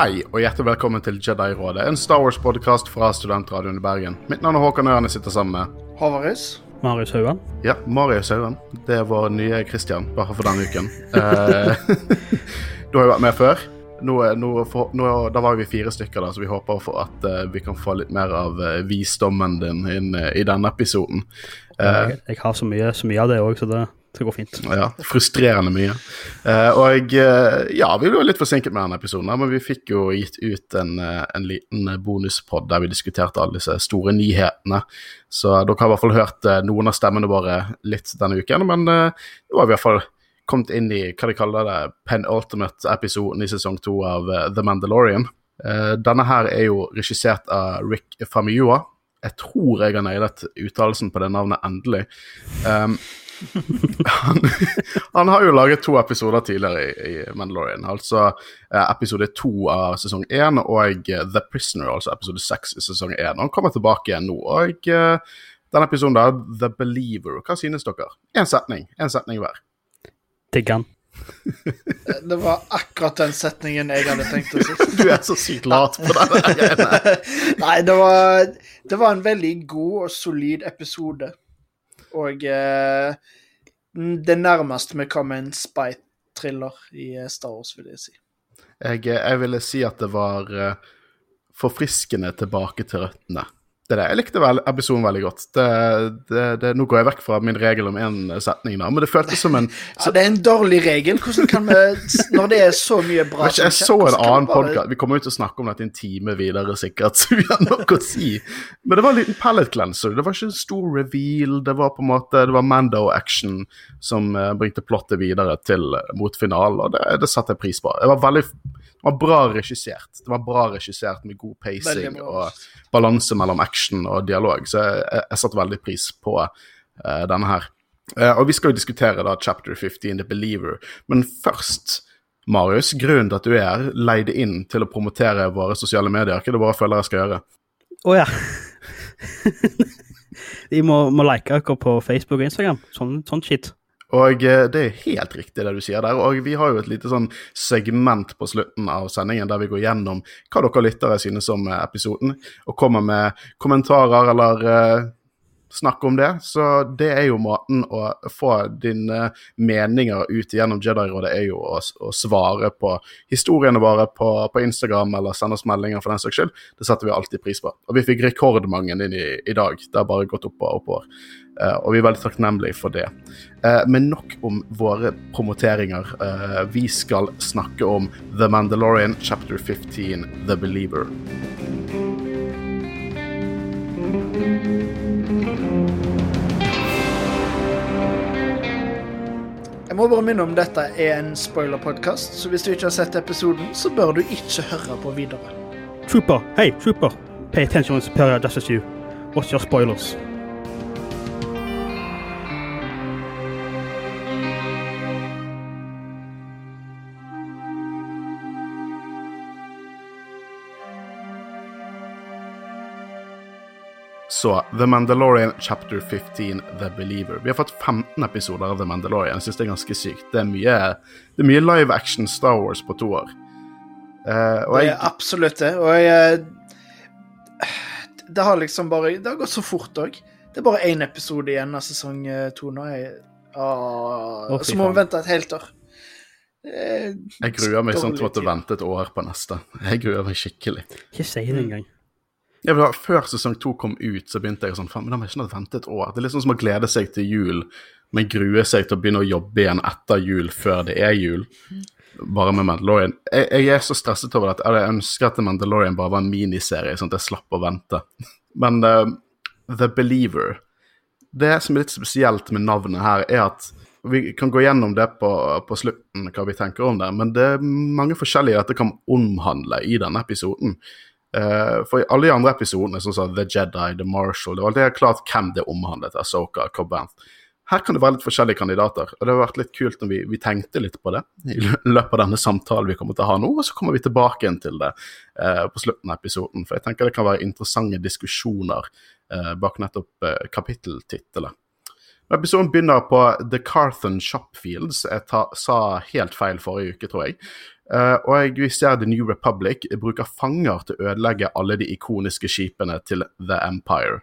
Hei og hjertelig velkommen til Jedi-rådet, en Star Wars-podkast fra Studentradioen i Bergen. Mitt navn er Håkon Ørne jeg sitter sammen med Havaris. Marius Haugan. Ja, Marius Haugen. Det er vår nye Christian, bare for denne uken. Eh, du har jo vært med før. Nå, nå, for, nå, da var vi fire stykker, da, så vi håper for at uh, vi kan få litt mer av uh, visdommen din inn uh, i denne episoden. Eh, Jeg, jeg har så mye, så mye av det òg, så det, det går fint. Ja, frustrerende mye. Eh, og eh, ja, vi ble litt forsinket med denne episoden, men vi fikk jo gitt ut en, eh, en liten bonuspod der vi diskuterte alle disse store nyhetene. Så dere har i hvert fall hørt noen av stemmene våre litt denne uken, men har vi i hvert fall kommet inn i hva de kaller det, penultimate-episoden i sesong to av The Mandalorian. Denne her er jo regissert av Rick Famiua. Jeg tror jeg har nailet uttalelsen på det navnet endelig. Um, han, han har jo laget to episoder tidligere i, i Mandalorian. Altså eh, episode to av sesong én og eh, The Prisoner, altså episode seks i sesong én. Han kommer tilbake igjen nå. Og eh, denne episoden, da, The Believer, hva synes dere? Én setning. En setning hver. Digger han. Det var akkurat den setningen jeg hadde tenkt å si. Du er så sykt lat på denne greiene. Nei, det var, det var en veldig god og solid episode. Og eh, det nærmeste vi kom en spy-thriller i eh, Star Wars, vil jeg si. Jeg, jeg ville si at det var eh, forfriskende tilbake til røttene. Det er det. Jeg likte vel, episoden veldig godt. Det, det, det, nå går jeg vekk fra min regel om én setning, da, men det føltes som en Ja, det er en dårlig regel. Hvordan kan vi Når det er så mye bra ikke, Jeg så en annen bare- podcast, Vi kommer jo til å snakke om dette en time videre, sikkert, så vi har nok å si. Men det var en liten pallet cleanser. Det var ikke en stor reveal. Det var på en måte, det var Mando-action som eh, bringte plottet videre til eh, mot finalen, og det, det satte jeg pris på. Det var veldig det var bra regissert. Det var bra regissert med god pacing og balanse mellom action og dialog, så jeg, jeg, jeg satte veldig pris på uh, denne her. Uh, og vi skal jo diskutere da chapter 15, The Believer, men først Marius, grunnen til at du er her, leide inn til å promotere våre sosiale medier. Hva er det våre følgere skal gjøre? Å ja. De må, må like oss på Facebook og Instagram. Sånn, sånn shit. Og eh, det er helt riktig det du sier der. Og vi har jo et lite sånn segment på slutten av sendingen der vi går gjennom hva dere lyttere synes om eh, episoden, og kommer med kommentarer eller eh, snakk om det. Så det er jo måten å få dine meninger ut gjennom Jedi-rådet, er jo å, å svare på historiene våre på, på Instagram eller sende oss meldinger for den saks skyld. Det setter vi alltid pris på. Og vi fikk rekordmange inn i, i dag. Det har bare gått opp og oppover. Uh, og vi er veldig takknemlige for det. Uh, men nok om våre promoteringer. Uh, vi skal snakke om The Mandalorian chapter 15, The Believer. Jeg må bare minne om dette er en spoiler-podkast, så hvis du ikke har sett episoden, så bør du ikke høre på videre. Trooper, hey, trooper. Pay attention when Superior Justice you. What's your spoilers? Så The Mandalorian chapter 15, The Believer. Vi har fått 15 episoder av The Mandalorian. Jeg synes det er ganske sykt. Det er mye, det er mye live action Star Wars på to år. Uh, og Det jeg, er absolutt det. Og jeg Det har liksom bare Det har gått så fort òg. Det er bare én episode igjen av sesong eh, to nå. Jeg, ah, Å, så må vi vente et helt år. Eh, jeg gruer meg sånn til å måtte vente et år på neste. Jeg gruer meg skikkelig. Ikke si det engang. Jeg vil ha, før sesong to kom ut, så begynte jeg sånn men da må jeg ikke vente et år. Det er litt sånn som å glede seg til jul, men grue seg til å begynne å jobbe igjen etter jul, før det er jul. Bare med Mandalorian. Jeg, jeg er så stresset over dette. Jeg ønsker at Mandalorian bare var en miniserie, sånn at jeg slapp å vente. Men uh, The Believer Det som er litt spesielt med navnet her, er at vi kan gå gjennom det på, på slutten, hva vi tenker om det, men det er mange forskjellige dette kan omhandle i denne episoden. Eh, for i alle de andre episodene, som The Jedi, The Marshal, det var alltid klart hvem det omhandlet. Ahsoka, Cobanth. Her kan det være litt forskjellige kandidater, og det har vært litt kult når vi, vi tenkte litt på det i løpet av denne samtalen vi kommer til å ha nå, og så kommer vi tilbake igjen til det uh, på slutten av episoden. For jeg tenker det kan være interessante diskusjoner uh, bak nettopp kapitteltittelet. Episoden begynner på The Carthon Shopfields. Jeg ta, sa helt feil forrige uke, tror jeg. Eh, og vi ser The New Republic bruker fanger til å ødelegge alle de ikoniske skipene til The Empire,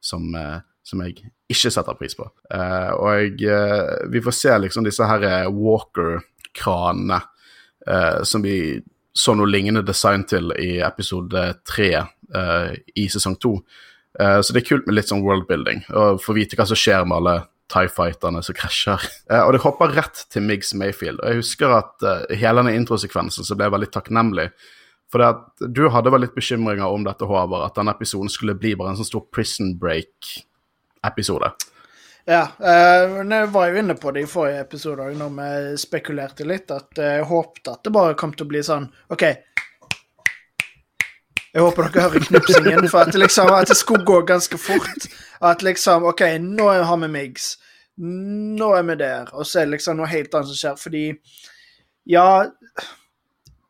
som, uh, som jeg ikke setter pris på. Uh, og eh, vi får se liksom disse her Walker-kranene som vi så noe lignende design til i episode tre i sesong to. Så det er kult med litt sånn worldbuilding, og få vite hva som skjer med alle TIE Fighterne som krasjer. Eh, og det hopper rett til Miggs Mayfield. Og jeg husker at uh, hele denne introsekvensen så ble jeg veldig takknemlig. For at du hadde vel litt bekymringer om dette, Håvard, at denne episoden skulle bli bare en sånn stor prison break-episode. Ja, uh, jeg var jo inne på det i forrige episode òg, når vi spekulerte litt, at jeg håpte at det bare kom til å bli sånn OK. Jeg håper dere hører knipsingen, for at liksom, at det skulle gå ganske fort. At liksom OK, nå har vi Migs. Nå er vi der. Og så er det liksom noe helt annet som skjer, fordi Ja,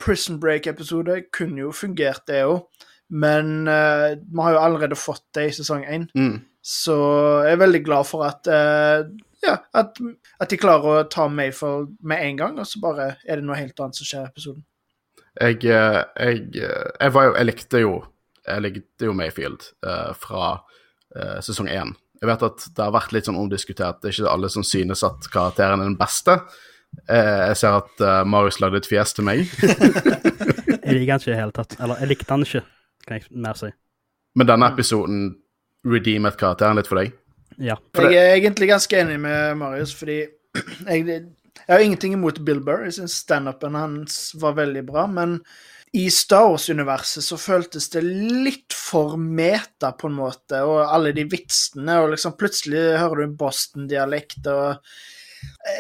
Prison Break-episode kunne jo fungert, det òg, men uh, vi har jo allerede fått det i sesong én. Mm. Så jeg er veldig glad for at uh, ja, at, at de klarer å ta Mayfold med en gang, og så bare er det noe helt annet som skjer i episoden. Jeg, eh, jeg, eh, jeg, var jo, jeg likte jo Jeg likte jo Mayfield uh, fra uh, sesong én. Jeg vet at det har vært litt sånn omdiskutert. Det er ikke alle som synes at karakteren er den beste. Uh, jeg ser at Marius lagde et fjes til meg. jeg liker han ikke i det hele tatt. Eller, jeg likte han ikke, kan jeg mer si. Men denne episoden redeemet karakteren litt for deg? Ja. For jeg er egentlig ganske enig med Marius, fordi jeg, jeg har ingenting imot Bill Burr. Jeg syns standupen hans var veldig bra, men i Star Wars-universet så føltes det litt for meta, på en måte, og alle de vitsene, og liksom plutselig hører du en Boston-dialekt, og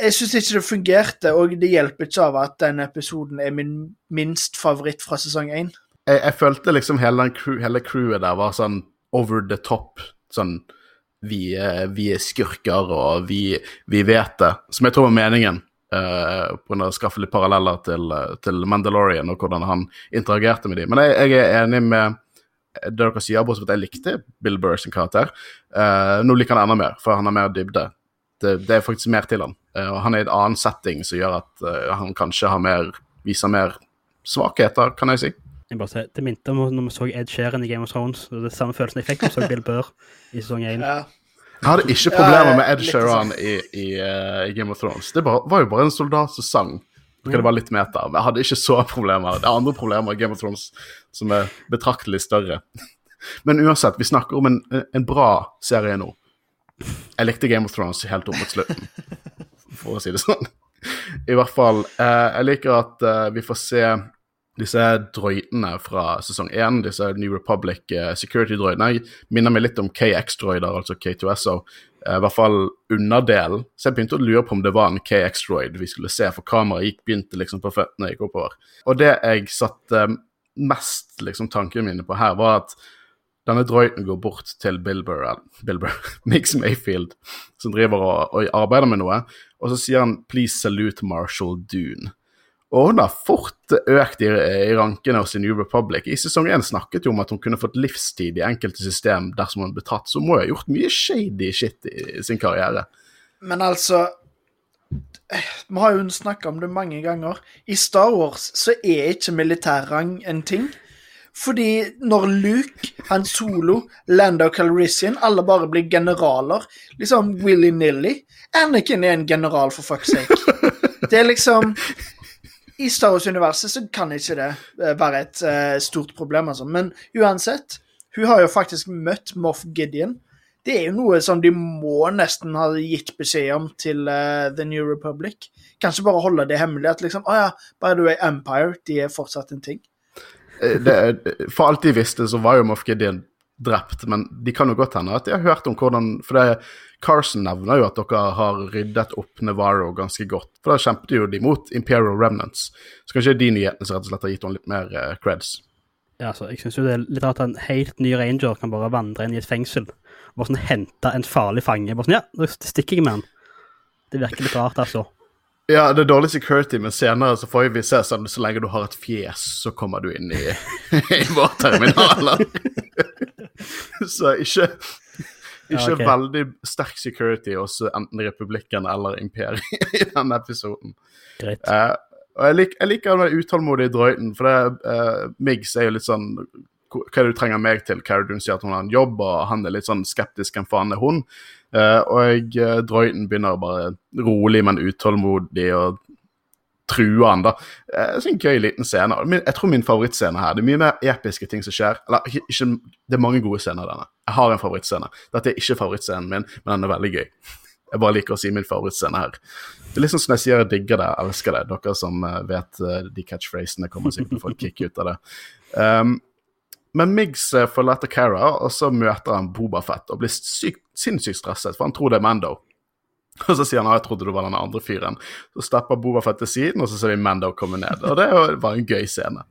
jeg syns ikke det fungerte, og det hjelper ikke av at den episoden er min minst favoritt fra sesong én. Jeg, jeg, følte liksom hele, crew, hele crewet der var sånn over the top. Sånn vi, vi er skurker, og vi, vi, vet det. Som jeg tror var meningen. Uh, på å skaffe litt paralleller til, til, Mandalorian og hvordan han interagerte med dem. Men jeg, jeg er enig med det dere sier, bortsett fra at jeg likte Bill Burr sin karakter. Uh, nå liker han enda mer, for han har mer dybde. Det, det er faktisk mer til han. Uh, og han er i et annen setting som gjør at han kanskje har mer, viser mer svakheter, kan jeg si. Jeg bare sier, Det minte om når vi så Ed Sheeran i Game of Thrones. Det er samme følelsen jeg fikk da jeg så Bill Burr i sesong 1. Ja. Jeg hadde ikke problemer med Ed Sheeran i, i, uh, i, Game of Thrones. Det var jo bare en soldat som sang. Det var litt meta, men jeg hadde ikke så problemer. Det er andre problemer i Game of Thrones som er betraktelig større. Men uansett, vi snakker om en, en bra serie nå. Jeg likte Game of Thrones helt opp mot slutten, for å si det sånn. I hvert fall. Uh, jeg liker at uh, vi får se disse droidene fra sesong 1, disse New Republic uh, security-droidene, minner meg litt om KX-droider, altså K2SO. Uh, I hvert fall underdelen. Så jeg begynte å lure på om det var en KX-droid vi skulle se, for kameraet gikk, begynte liksom på føttene gikk oppover. Og det jeg satte mest liksom tankene mine på her, var at denne droiden går bort til Bilber, Bilber Mix Mayfield, som driver og, og arbeider med noe, og så sier han 'please salute Marshall Dune'. Og hun har fort økt i, i rankene hos New Republic. I sesong 1 snakket hun om at hun kunne fått livstid i enkelte system dersom hun ble tatt, så hun må jo ha gjort mye shady shit i, i sin karriere. Men altså Vi har jo snakka om det mange ganger. I Star Wars så er ikke militærrang en ting. Fordi når Luke, Han Solo, Lando Calrissian alle bare blir generaler, liksom willy-nilly Anakin er en general, for fuck's sake. Det er liksom i Star Wars-universet så kan ikke det eh, være et uh, stort problem, altså. Men uansett, hun har jo faktisk møtt Moff Gideon. Det er jo noe som de må nesten ha gitt beskjed om til uh, The New Republic. Kanskje bare holde det hemmelig. At liksom, å ja, by the way, Empire, de er fortsatt en ting. Det, for alt de visste, så var jo Moff Gideon drept, men de kan jo godt hende at de har hørt om hvordan For det, Carson nevner jo at dere har ryddet opp Navarro ganske godt. For da kjempet jo de mot Imperial Remnants. Så kanskje de nyhetene som rett og slett har gitt henne litt mer uh, creds. Ja, altså, jeg syns jo det er litt rart at en helt ny ranger kan bare vandre inn i et fengsel og bare sånn hente en farlig fange. Bare sånn, ja, nå stikker jeg med han. Det virker litt rart, altså. Ja, det er dårlig security, men senere så får vi se sånn så lenge du har et fjes, så kommer du inn i, i våre terminaler. så ikke ikke ok. veldig sterk security hos enten Republikken eller Imperiet i denne episoden. Greit. Uh, og jeg, lik, jeg liker den utålmodige drøyten, for det, uh, Migs er jo litt sånn Hva er det du trenger meg til? Dune sier at hun har en jobb, og han er litt sånn skeptisk. Hvem faen er hun? Uh, og uh, drøyten begynner bare rolig, men utålmodig, og truer han, da. Eh, så en gøy liten scene. Jeg tror min favorittscene her Det er mye mer episke ting som skjer. Eller ikke, Det er mange gode scener, denne. Jeg har en favorittscene. Dette er ikke favorittscenen min, men den er veldig gøy. Jeg bare liker å si min favorittscene her. Det er liksom som jeg sier jeg digger det, jeg elsker det. Dere som eh, vet eh, de catchphrasene, kommer sikkert til å få et kick ut av det. Um, men Miggs forlater følger Cara, og så møter han Boba Fett og blir sykt, sinnssykt stresset, for han tror det er Mando. Og så sier han at jeg trodde du var den andre fyren. Så stepper Boba Fett til siden, og så ser vi Mando komme ned. Og det var en gøy scene.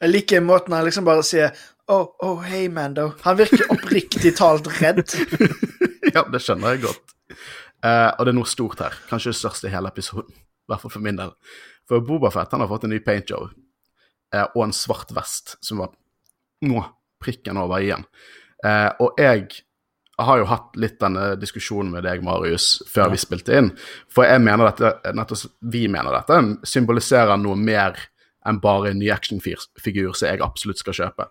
Jeg liker måten han liksom bare sier Oh, oh, hei, Mando. Han virker oppriktig talt redd. ja, det skjønner jeg godt. Uh, og det er noe stort her. Kanskje det største i hele episoden. I hvert fall for min del. For Boba Fett han har fått en ny paintjob uh, og en svart vest, som var nå prikken over i-en. Uh, og jeg har jo hatt litt denne diskusjonen med deg, Marius, før vi spilte inn. For jeg mener dette, nettopp vi mener dette, symboliserer noe mer enn bare en ny actionfigur som jeg absolutt skal kjøpe.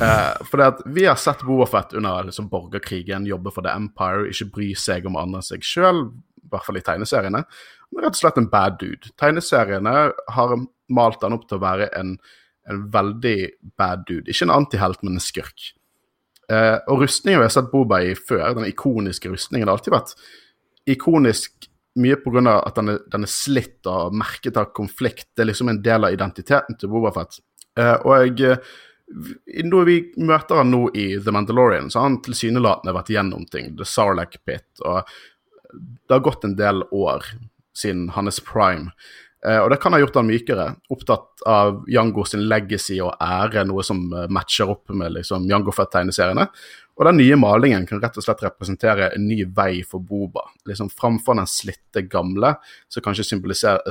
Eh, for det at vi har sett Boafett under liksom, borgerkrigen jobbe for The Empire, ikke bry seg om andre enn seg sjøl, i hvert fall i tegneseriene. Han er rett og slett en bad dude. Tegneseriene har malt han opp til å være en, en veldig bad dude. Ikke en antihelt, men en skurk. Eh, og rustningen vi har sett Boba i før, den ikoniske rustningen, har alltid vært ikonisk mye pga. at den er, den er slitt og merket av konflikt. Det er liksom en del av identiteten til Bobafett. Eh, og jeg, når vi møter han nå i The Mandalorian, så har han tilsynelatende vært gjennom ting. The Sarlacc Pit. Og det har gått en del år siden hans prime. Eh, og det kan ha gjort han mykere. Opptatt av Jango sin legacy og ære, noe som eh, matcher opp med liksom, Jango Fett-tegneseriene. Og den nye malingen kan rett og slett representere en ny vei for Boba. Liksom Framfor den slitte gamle, som kanskje,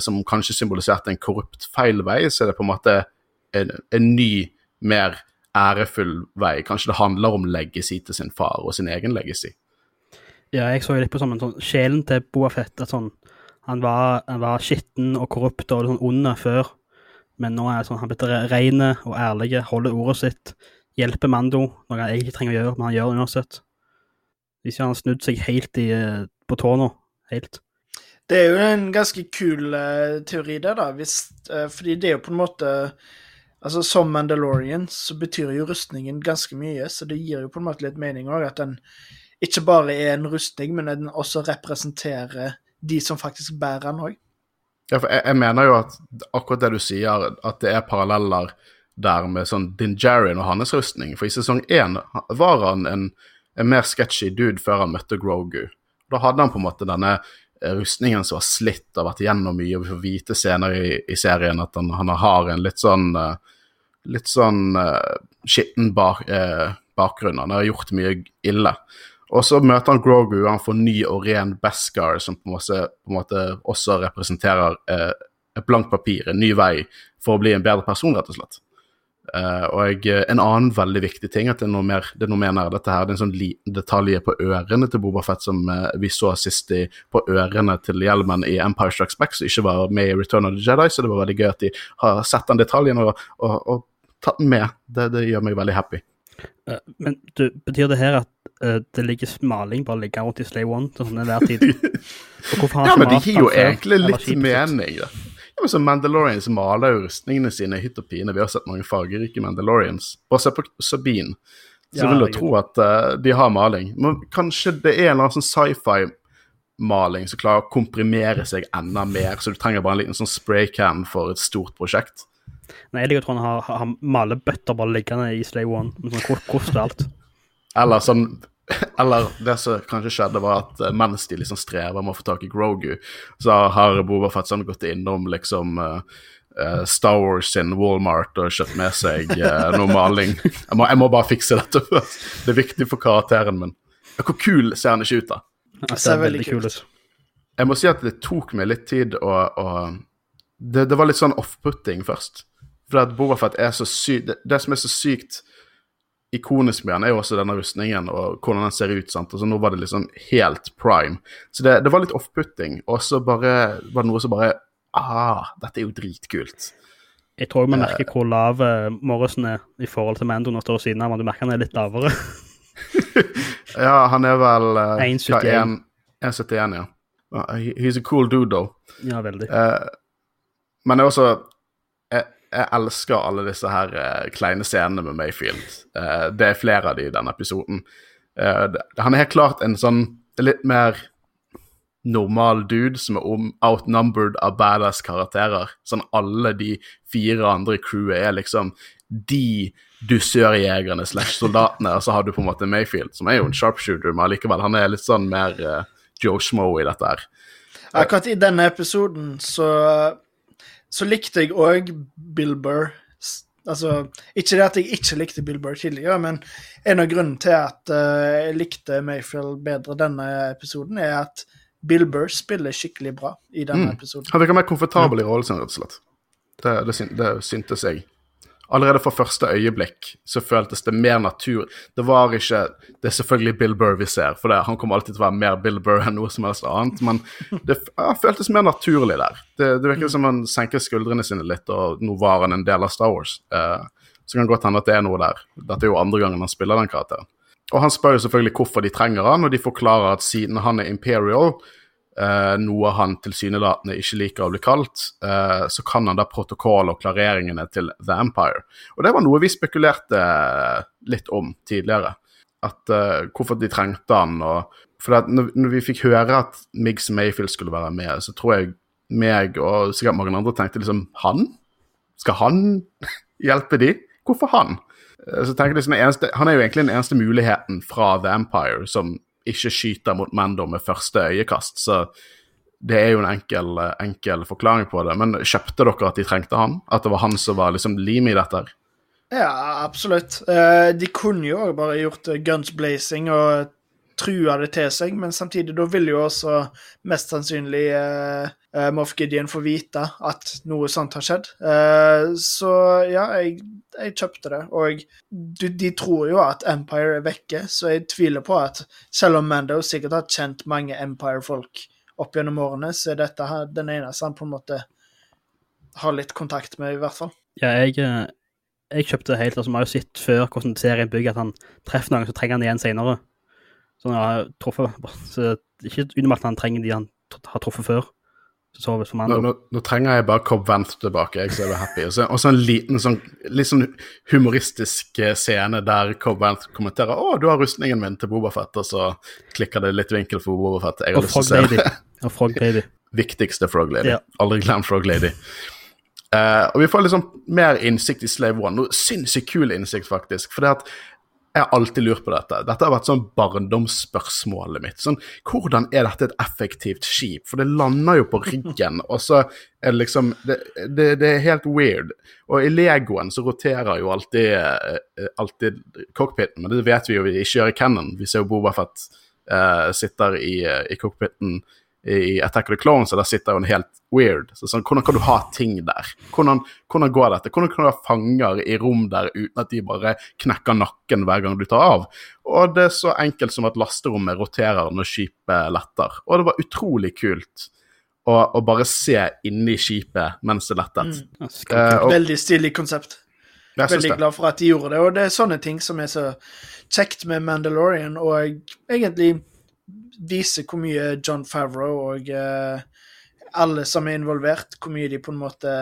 som kanskje symboliserte en korrupt feil vei, så er det på en måte en, en ny, mer ærefull vei. Kanskje det handler om legacy til sin far og sin egen legacy. Ja, jeg så jo litt på sånn, sånn sjelen til Boafett. Sånn, han var, var skitten og korrupt og sånn onde før, men nå er det sånn, han blitt ren og ærlig, holder ordet sitt, hjelper Mando, noe han egentlig trenger å gjøre, men han gjør det uansett. Hvis han har snudd seg helt i, eh, på tå nå, helt. Det er jo en ganske kul uh, teori, det, da. Hvis, uh, fordi det er jo på en måte Altså, Som Mandalorian så betyr jo rustningen ganske mye, så det gir jo på en måte litt mening òg at den ikke bare er en rustning, men den også representerer de som faktisk bærer den òg. Ja, for jeg, jeg mener jo at akkurat det du sier, at det er paralleller der med sånn Din Djarin og hans rustning. For i sesong én var han en, en mer sketchy dude før han møtte Grogu. Da hadde han på en måte denne eh, rustningen som var slitt og vært gjennom mye, og vi får vite senere i, i serien at han, han har en litt sånn eh, litt sånn uh, skitten bak, uh, bakgrunn. Han har gjort mye ille. Og så møter han Grogu, han får ny og ren Beskar, som på en måte, på en måte også representerer eh, et blankt papir, en ny vei for å bli en bedre person, rett og slett. Eh, og jeg, en annen veldig viktig ting, at det er noe mer, det er noe mer nær dette her, det er en sånn liten detalj på ørene til Boba Fett som eh, vi så sist i, på ørene til hjelmen i Empire Strikes Back, som ikke var med i Return of the Jedi, så det var veldig gøy at de har sett den detaljen og, og, og tatt den med. Det, det gjør meg veldig happy. Eh, Men du, betyr det her at eh, det ligger maling bare ligger rundt i Slave One til sånn enhver tid? Ja, men det gir jo egentlig litt mening, da. Ja, men så Mandalorians maler jo rustningene sine i hytt og pine. Vi har sett mange fargerike Mandalorians. Bare se på Sabine. Så Ja, vil du tro at uh, de har maling. Men kanskje det er en eller annen sånn sci-fi-maling som klarer å komprimere seg enda mer, så du trenger bare en liten sånn spraycam for et stort prosjekt. Nei, jeg liker å tro han har, har malebøtter bare liggende i Slave One, med sånn kost og alt. Eller sånn Eller det som kanskje skjedde, var at eh, mens de liksom strever med å få tak i Grogu, så har Boba Fett sånn gått innom liksom eh, eh, Star Wars sin Walmart og kjøpt med seg uh, noe maling. Jeg må, jeg må bare fikse dette først. Det er viktig for karakteren min. Hvor kul ser han ikke ut, da? Det ser veldig kul ut. Jeg må si at det tok meg litt tid å, å det, det var litt sånn off-putting først. For at Boba Fett er så sykt det, det som er så sykt ikonisk med den er jo også denne rustningen og hvordan den ser ut. sant? Og så Nå var det liksom helt prime. Så det, det var litt off-putting, og så bare var det noe som bare Ah, dette er jo dritkult. Jeg tror vi merker hvor lav eh, Morrison er i forhold til Mando når han står ved siden av ham. Du merker han er litt lavere. Ja, han er vel uh, 1,71. 1,71, ja. Uh, He's a cool dude, though. Ja, veldig. Uh, men jeg også jeg, elsker alle disse her uh, kleine scenene med Mayfield. Uh, det er flere av de i denne episoden. Uh, han er helt klart en sånn litt mer normal dude som er om, outnumbered av badass karakterer. Sånn alle de fire andre i crewet er liksom de dusørjegerne slash soldatene, og så har du på en måte Mayfield, som er jo en sharpshooter, men allikevel, han er litt sånn mer Joe Schmoe i dette her. Akkurat i denne episoden så, så likte jeg òg Bill Burr. Altså, ikke det at jeg ikke likte Bill Burr tidligere, men en av grunnene til at uh, jeg likte Mayfield bedre denne episoden, er at Bill Burr spiller skikkelig bra i denne Mm. episoden. Han virker mer komfortabel i rollen sin, rett og slett. Det, det, det syntes jeg. Allerede fra første øyeblikk så føltes det mer natur... Det var ikke Det er selvfølgelig Bill Burr vi ser, for det, han kommer alltid til å være mer Bill Burr enn noe som helst annet, men det ja, føltes mer naturlig der. Det, det virker som han senker skuldrene sine litt, og nå var han en del av Star Wars. Eh, så kan det godt hende at det er noe der. Dette er jo andre gangen han spiller den karakteren. Og han spør jo selvfølgelig hvorfor de trenger han, og de forklarer at siden han er Imperial, eh, noe han tilsynelatende ikke liker å bli kalt, eh, så kan han da protokoll og klareringene til The Empire. Og det var noe vi spekulerte litt om tidligere. At eh, Hvorfor de trengte han. og for når, når vi fikk høre at Miggs Mayfield skulle være med, så tror jeg meg og sikkert mange andre tenkte liksom Han? Skal han hjelpe de? Hvorfor han? Eh, Så jeg liksom, eneste, Han er jo egentlig den eneste muligheten fra The Empire som ikke skyter mot Mando med første øyekast. Så det er jo en enkel, enkel forklaring på det. Men kjøpte dere at de trengte han? At det var han som var liksom limet i dette? Ja, absolutt. Eh, de kunne jo bare gjort eh, guns blazing og trua det til seg, men samtidig da vil jo også mest sannsynlig eh, Moff Gideon få vite at noe sånt har skjedd. Eh, så ja, jeg, jeg kjøpte det. Og de, de tror jo at Empire er vekke, så jeg tviler på at selv om Mando sikkert har kjent mange Empire-folk opp gjennom årene, så er dette her den eneste han på en måte har litt kontakt med, i hvert fall. Ja, jeg, eh, jeg kjøpte helt, altså vi har jo sett før hvordan serien bygger at han treffer noen, så trenger han igjen senere. Så han har truffet, så ikke unormalt at han trenger de han har truffet før. Så vi Nå, nå, nå trenger jeg bare Cobb Vanth tilbake, jeg, så er du happy. Og så, en liten sånn, litt sånn humoristisk eh, scene der Cobb Vanth kommenterer 'Å, du har rustningen min til Bobafett', og så klikker det litt vinkel for Bobafett. Jeg har Og lyst til å se det. Og Frog Lady. Viktigste Frog Lady. Ja. Aldri glem Frog Lady. Uh, og vi får liksom mer innsikt i Slave One. Noe sinnssykt kul innsikt, faktisk. For det at jeg har alltid lurt på dette. Dette har vært sånn barndomsspørsmålet mitt. Sånn, hvordan er dette et effektivt skip? For det lander jo på ryggen, og så er det liksom Det, det, det er helt weird. Og i Legoen så roterer jo alltid, eh, alltid cockpiten, men det vet vi jo vi ikke gjør i Cannon. Vi ser jo Bobafett uh, sitter i, eh, i cockpiten i Attack of the Clones, og der sitter hun helt weird. Så sånn, Hvordan kan du ha ting der? Hvordan, hvordan går dette? Hvordan kan du ha fanger i rom der uten at de bare knekker nakken hver gang du tar av? Og det er så enkelt som at lasterommet roterer når skipet letter. Og det var utrolig kult å, å bare se inni skipet mens det lettet. Mm. Eh, og Veldig stilig konsept. jeg Veldig det. glad for at de gjorde det. Og det er sånne ting som er så kjekt med Mandalorian, og egentlig viser hvor mye John Favreau og eh, alle som er involvert, hvor mye de på en måte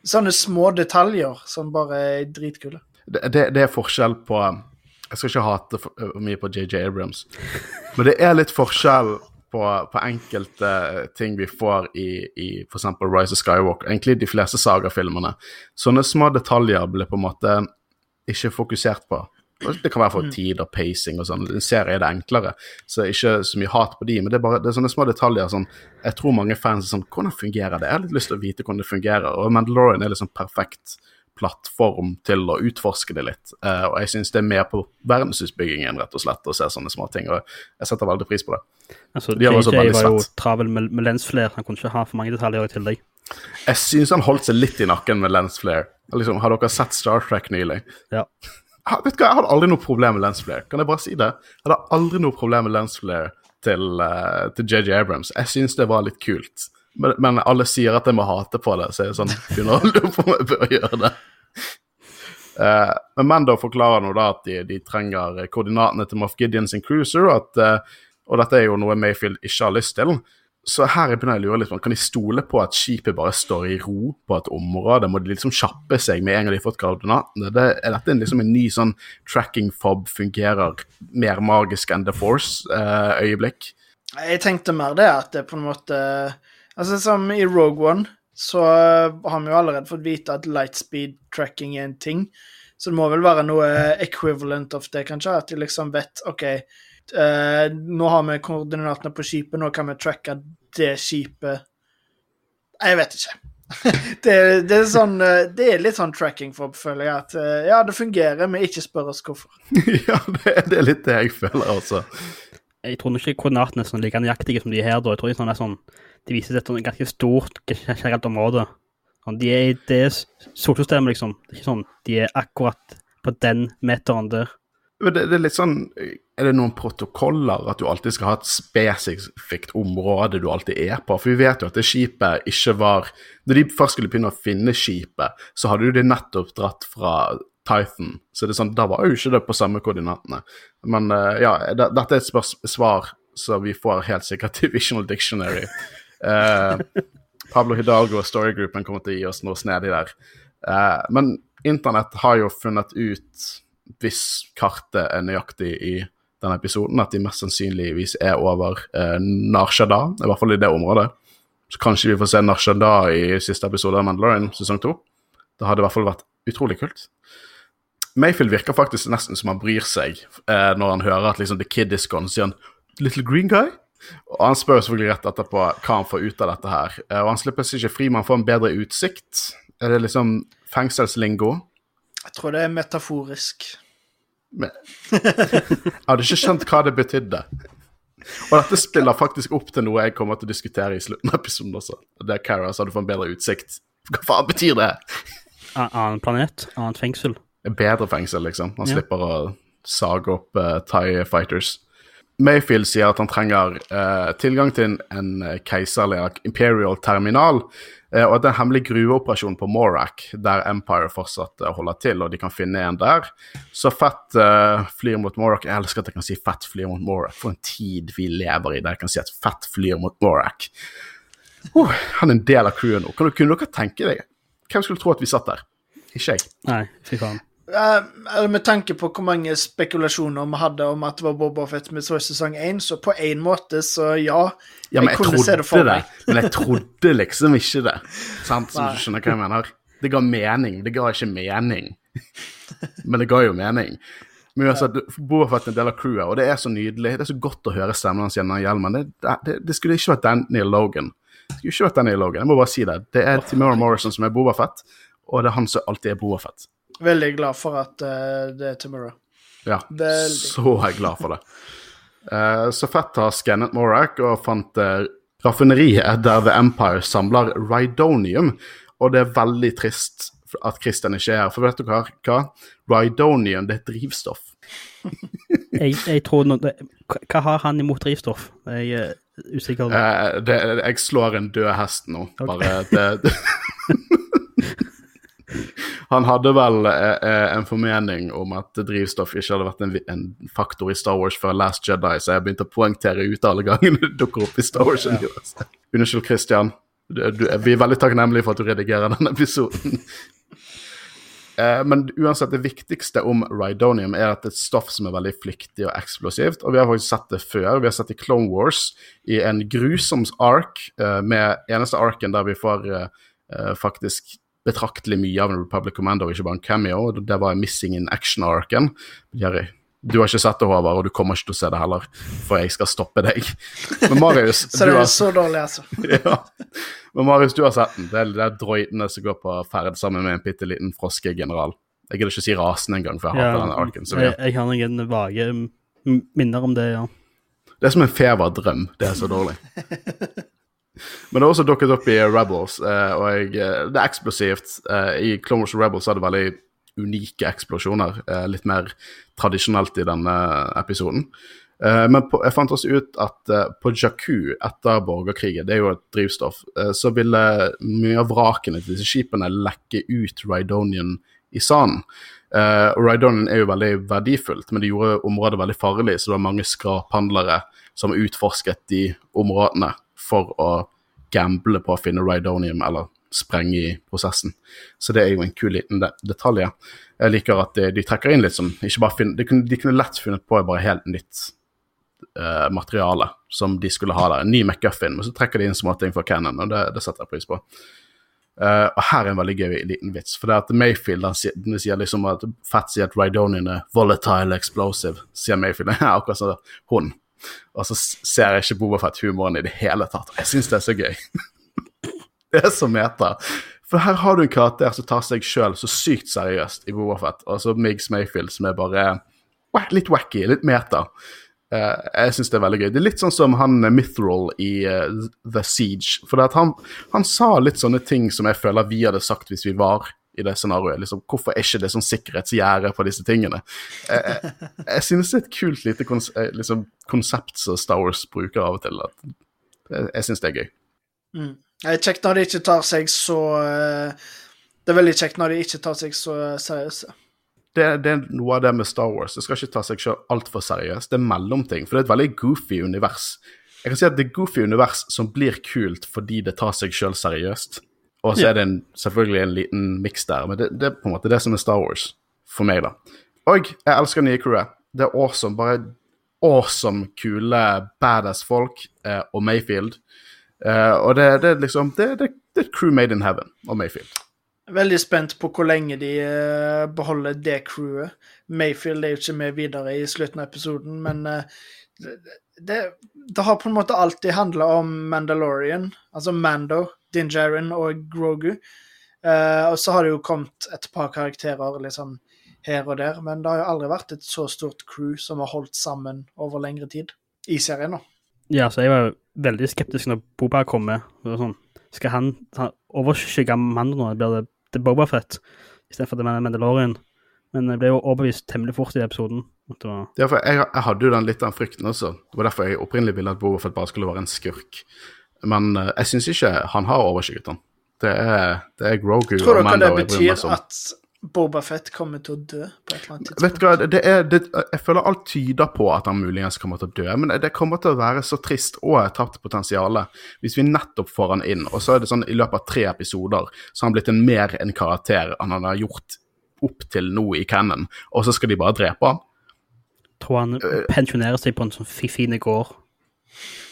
Sånne små detaljer som bare er dritkule. det, det, det er forskjell på Jeg skal ikke hate for, for mye på JJ Abrams, men det er litt forskjell på, på enkelte ting vi får i, i f.eks. Rise of Skywalker, egentlig de fleste sagafilmene. Sånne små detaljer blir på en måte ikke fokusert på. Det kan være for tid og pacing og sånn. En serie er det enklere, så ikke så mye hat på de, men det er bare det er sånne små detaljer som jeg tror mange fans er sånn Hvordan fungerer det? Jeg har litt lyst til å vite hvordan det fungerer. Og Mandalorian er liksom perfekt plattform til å utforske det litt. Uh, og jeg syns det er mer på verdensutbyggingen, rett og slett, å se sånne små ting. Og jeg setter veldig pris på det. Altså, de JJ var jo travel med, med lensflare, han kunne ikke ha for mange detaljer i tillegg. Jeg syns han holdt seg litt i nakken med lensflair. Liksom, har dere sett Star Trek nylig? Ja. Vet du hva, jeg hadde aldri noe problem med lensflare. Kan jeg bare si det? Jeg hadde aldri noe problem med lensflare til, uh, til JJ Abrams. Jeg syns det var litt kult. Men, men alle sier at jeg må hate på det, så jeg er sånn begynner å lure på om jeg bør gjøre det. Uh, men Mando forklarer nå da at de, de trenger koordinatene til Moff Gideon sin cruiser, at, uh, og dette er jo noe Mayfield ikke har lyst til. Så her begynner jeg å lure litt på, kan de stole på at skipet bare står i ro på et område? Må de liksom kjappe seg med en gang de har fått koordinatene? Det, er dette en, liksom en ny sånn tracking fob fungerer mer magisk enn The Force-øyeblikk? Jeg tenkte mer det at det på en måte Altså, som i Rogue One, så har vi jo allerede fått vite at lightspeed tracking er en ting. Så det må vel være noe equivalent of det, kanskje? At de liksom vet OK, eh, nå har vi koordinatene på skipet, nå kan vi tracke det skipet Jeg vet ikke. Det, det, er sånn, eh, det er litt sånn tracking for, føler jeg. At uh, ja, det fungerer, men ikke spør oss hvorfor. ja, det, det er litt det jeg føler, altså. Jeg tror ikke koordinatene er sånn like nøyaktige som de er her, da. Jeg tror sånn er sånn, de viser et sånn ganske stort, generelt område. Sånn, de er i det solsystemet, liksom. Det er ikke sånn de er akkurat på den meteren der. Men det, det er litt sånn Er det noen protokoller at du alltid skal ha et spesifikt område du alltid er på? For vi vet jo at det skipet ikke var Når de først skulle begynne å finne skipet, så hadde jo de nettopp dratt fra Titan. Så det er sånn, da var jo ikke det på samme koordinatene. Men eh, ja, dette er et svar som vi får helt sikkert i Visional Dictionary. Uh, Pablo Hidalgo og Storygroupen kommer til å gi oss noe snedig der. Uh, men internett har jo funnet ut, hvis kartet er nøyaktig i denne episoden, at de mest sannsynligvis er over eh, Narshada, i hvert fall i det området. Så kanskje vi får se Narshada i siste episode av Mandalorian sesong to. Det hadde i hvert fall vært utrolig kult. Mayfield virker faktisk nesten som han bryr seg eh, når han hører at liksom, the kid is gone. Sier han 'little green guy'? Og Han spør selvfølgelig rett etterpå hva han får ut av dette her. Eh, og Han slipper seg ikke fri, men han får en bedre utsikt. Er det liksom fengselslingo? Jeg tror det er metaforisk. Men jeg hadde ikke skjønt hva det betydde. Og dette spiller faktisk opp til noe jeg kommer til å diskutere i slutten av episoden også. Det er Cara sa du får en bedre utsikt. Hva faen betyr det? En Annen planet, annet fengsel. En bedre fengsel, liksom. Han Ja. slipper å sage opp uh, Thai Fighters. Mayfield sier at han trenger eh, tilgang til en, eh, keiserlig imperial terminal, eh, og at det er en hemmelig gruveoperasjon på Morak, der Empire fortsatt eh, holder til, og de kan finne en der. Så Fett eh, flyr mot Morak. Jeg elsker at jeg kan si Fett flyr mot Morak. For en tid vi lever i der jeg kan si at Fett flyr mot Morak. Oh, han er en del av crewet nå. Kan du, kunne dere tenke deg? Hvem skulle tro at vi satt der? Ikke jeg. Nei, fy faen. Eller med tanke på hvor mange spekulasjoner vi hadde om at det var Boba Fett vi så i sesong én, så på en måte, så ja. Ja, men jeg, kunne se det for det, meg. men jeg trodde liksom ikke det. Sant? som du skjønner hva jeg mener? Det ga mening. Det ga ikke mening. Men det ga jo mening. Men uansett, Boba Fett er en del av crewet, og det er så nydelig. Det er så godt å høre stemmen hans gjennom hjelmen. Det, det, det skulle ikke vært Daniel Logan. Det skulle ikke vært Daniel Logan, jeg må bare si det. Det er Timora Morrison som er Boba Fett, og det er han som alltid er Boba Fett. Veldig glad for at uh, det er Timura. Ja, Veldig. så er jeg glad for det. Uh, så Fett har skannet Morak og fant uh, raffineriet der The Empire samler Rhydonium. Og det er veldig trist at Christian ikke er her, for vet du hva? hva? Rhydonium, det er drivstoff. Jeg, jeg tror no, det, hva- har han imot drivstoff? Jeg er usikker. Uh, det, jeg slår en død hest nå, bare det, Han hadde vel eh, eh, en formening om at drivstoff ikke hadde vært en, en faktor i Star Wars før Last Jedi, så jeg begynte å poengtere ut alle gangene det dukker opp i Star Wars. Ja. Unnskyld, Christian. Du, du, vi er veldig takknemlige for at du redigerer denne episoden. Eh, Men uansett, det viktigste om Rydonium er at det er et stoff som er veldig flyktig og eksplosivt. Og vi har faktisk sett det før. Vi har sett det i Clone Wars i en grusom ark, eh, med eneste arken der vi får faktisk betraktelig mye av en Republic Commando, ikke bare en cameo. Det var Missing in Action-arken. Jerry, du har ikke sett det, Håvard, og du kommer ikke til å se det heller, for jeg skal stoppe deg. Men Marius, Så du det har er så dårlig, altså. ja. Men Marius, du har sett den. Det er de droidene som går på ferd sammen med en bitte liten froskegeneral. Jeg gidder ikke si rasen engang, for jeg hater denne arken. Så jeg, jeg har noen vage minner om det, ja. Det er som en feverdrøm. Det er så dårlig. Men det har også dukket opp i Rebels, eh, og jeg, eh, det er eksplosivt. Eh, I Clone Wars Rebels er det veldig unike eksplosjoner. litt mer tradisjonelt i denne episoden. Men på, jeg fant også ut at på Jakku etter borgerkrigen, det er jo et drivstoff, så ville mye av vrakene til disse skipene lekke ut Rydonian i sanden. Uh, Rydonian er jo veldig verdifullt, men det gjorde området veldig farlig, så det var mange skraphandlere som utforsket de områdene for å gamble på å finne Rydonium eller sprenge i prosessen. Så det er jo en kul liten de detalj. Jeg liker at de, de trekker inn litt som ikke bare finne, de, kunne, de kunne lett funnet på bare helt nytt uh, materiale som de skulle ha der. En ny McGuffin, men så trekker de inn småting fra Cannon, og det, det setter jeg pris på. Uh, og her er en veldig gøy liten vits. For det er at Mayfield han sier, den sier liksom at Fett sier at Rydonian er volatile explosive, sier Mayfield. Ja, akkurat som hun. Og så ser jeg ikke Bobafett humoren i det hele tatt. Jeg syns det er så gøy. det er så meta. For her har du en karakter som tar seg sjøl så sykt seriøst i Bobafett, og så Migs Mayfield som er bare litt wacky, litt meta. Uh, jeg syns det er veldig gøy. Det er litt sånn som han Mithril i uh, The Siege. For han, han, sa litt sånne ting som jeg føler vi hadde sagt hvis vi var i det scenarioet. Liksom, hvorfor er ikke det sånn sikkerhetsgjerde på disse tingene? Jeg, jeg jeg synes det er et kult lite kons liksom, konsept som Star Wars bruker av og til. At, jeg jeg syns det er gøy. Mm. Det er kjekt når de ikke tar seg så Det er veldig kjekt når de ikke tar seg så seriøse det, det, er noe av det med Star Wars. Det skal ikke ta seg selv altfor seriøst. Det er mellomting, for det er et veldig goofy univers. Jeg kan si at det er goofy univers som blir kult fordi det tar seg selv seriøst. Og så er det en, selvfølgelig en liten miks der, men det, det, er på en måte det som er Star Wars for meg, da. Og jeg elsker nye crewet. Det er awesome. Bare awesome, kule, badass folk eh, og Mayfield. Eh, og det, det, er liksom det, det, det er crew made in heaven og Mayfield. Veldig spent på hvor lenge de uh, beholder det crewet. Mayfield er jo ikke med videre i slutten av episoden, men uh, det, det, har på en måte alltid handla om Mandalorian, altså Mando, Dinjarin og Grogu. Uh, og så har det jo kommet et par karakterer liksom her og der, men det har jo aldri vært et så stort crew som har holdt sammen over lengre tid i serien. nå. Ja, så jeg var veldig skeptisk når Boba kom med. Sånn, skal han, han overskygge Mando nå? Blir det til Bobafett istedenfor til Mandalorian. Men jeg ble jo overbevist temmelig fort i episoden. Var... Ja, for jeg, jeg, hadde jo den litt av frykten også. Det var derfor jeg opprinnelig ville at Bobafett bare skulle være en skurk. Men uh, jeg syns ikke han har overskygget han. Det er, det er Grogu Tror du hva det betyr at Boba Fett kommer til å dø på et eller annet tidspunkt. Vet du hva, det er, det, Jeg føler alt tyder på at han muligens kommer til å dø, men det kommer til å være så trist og et tapt potensial hvis vi nettopp får han inn, og så er det sånn i løpet av tre episoder så har han blitt en mer en karakter enn han har gjort opp til nå i Cannon, og så skal de bare drepe han. Tror han uh, pensjonerer seg på en sånn fin gård.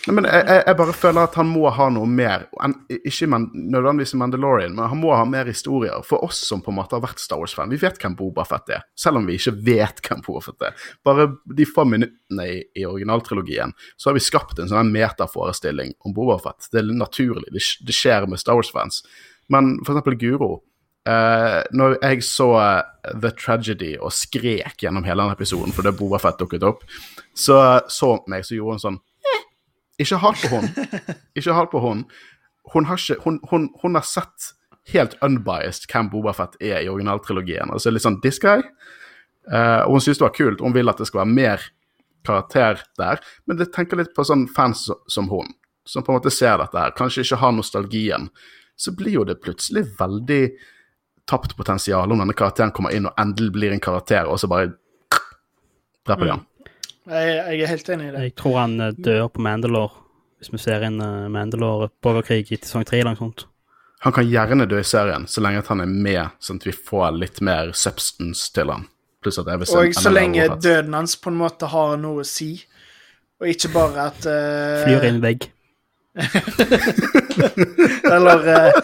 Nei, men jeg, jeg, bare føler at han må ha noe mer. Ikke men, nødvendigvis Mandalorian, men han må ha mer historier. For oss som på en måte har vært Star Wars-fan, vi vet hvem Boba Fett er. Selv om vi ikke vet hvem Boba Fett er. Bare de få minuttene i, i originaltrilogien så har vi skapt en sånn metaforestilling om Boba Fett. Det er naturlig. Det, det skjer med Star Wars-fans. Men for eksempel Guro. Uh, når jeg så uh, The Tragedy og skrek gjennom hele den episoden fordi Boba Fett dukket opp, så så meg, så gjorde hun sånn ikke halt på hun. Ikke halt på hun. Hun har, ikke, hun, hun, hun har sett helt unbiased hvem Bobafett er i originaltrilogien. Altså litt sånn this guy. Uh, og hun syns det var kult. Hun vil at det skal være mer karakter der. Men jeg tenker litt på sånn fans som hun, som på en måte ser dette her. Kanskje ikke har nostalgien. Så blir jo det plutselig veldig tapt potensial om denne karakteren kommer inn og endelig blir en karakter, og så bare dreper de han. Jeg, jeg, er helt enig i det. Jeg tror han eh, dør på Mandalore, hvis vi ser inn uh, Mandalore borgerkrig i sesong tre eller noe sånt. Han kan gjerne dø i serien, så lenge han er med, sånn at vi får litt mer substance til han. Pluss at jeg vil se Og så lenge døden hans på en måte har noe å si, og ikke bare at uh... Flyr inn vegg. eller uh,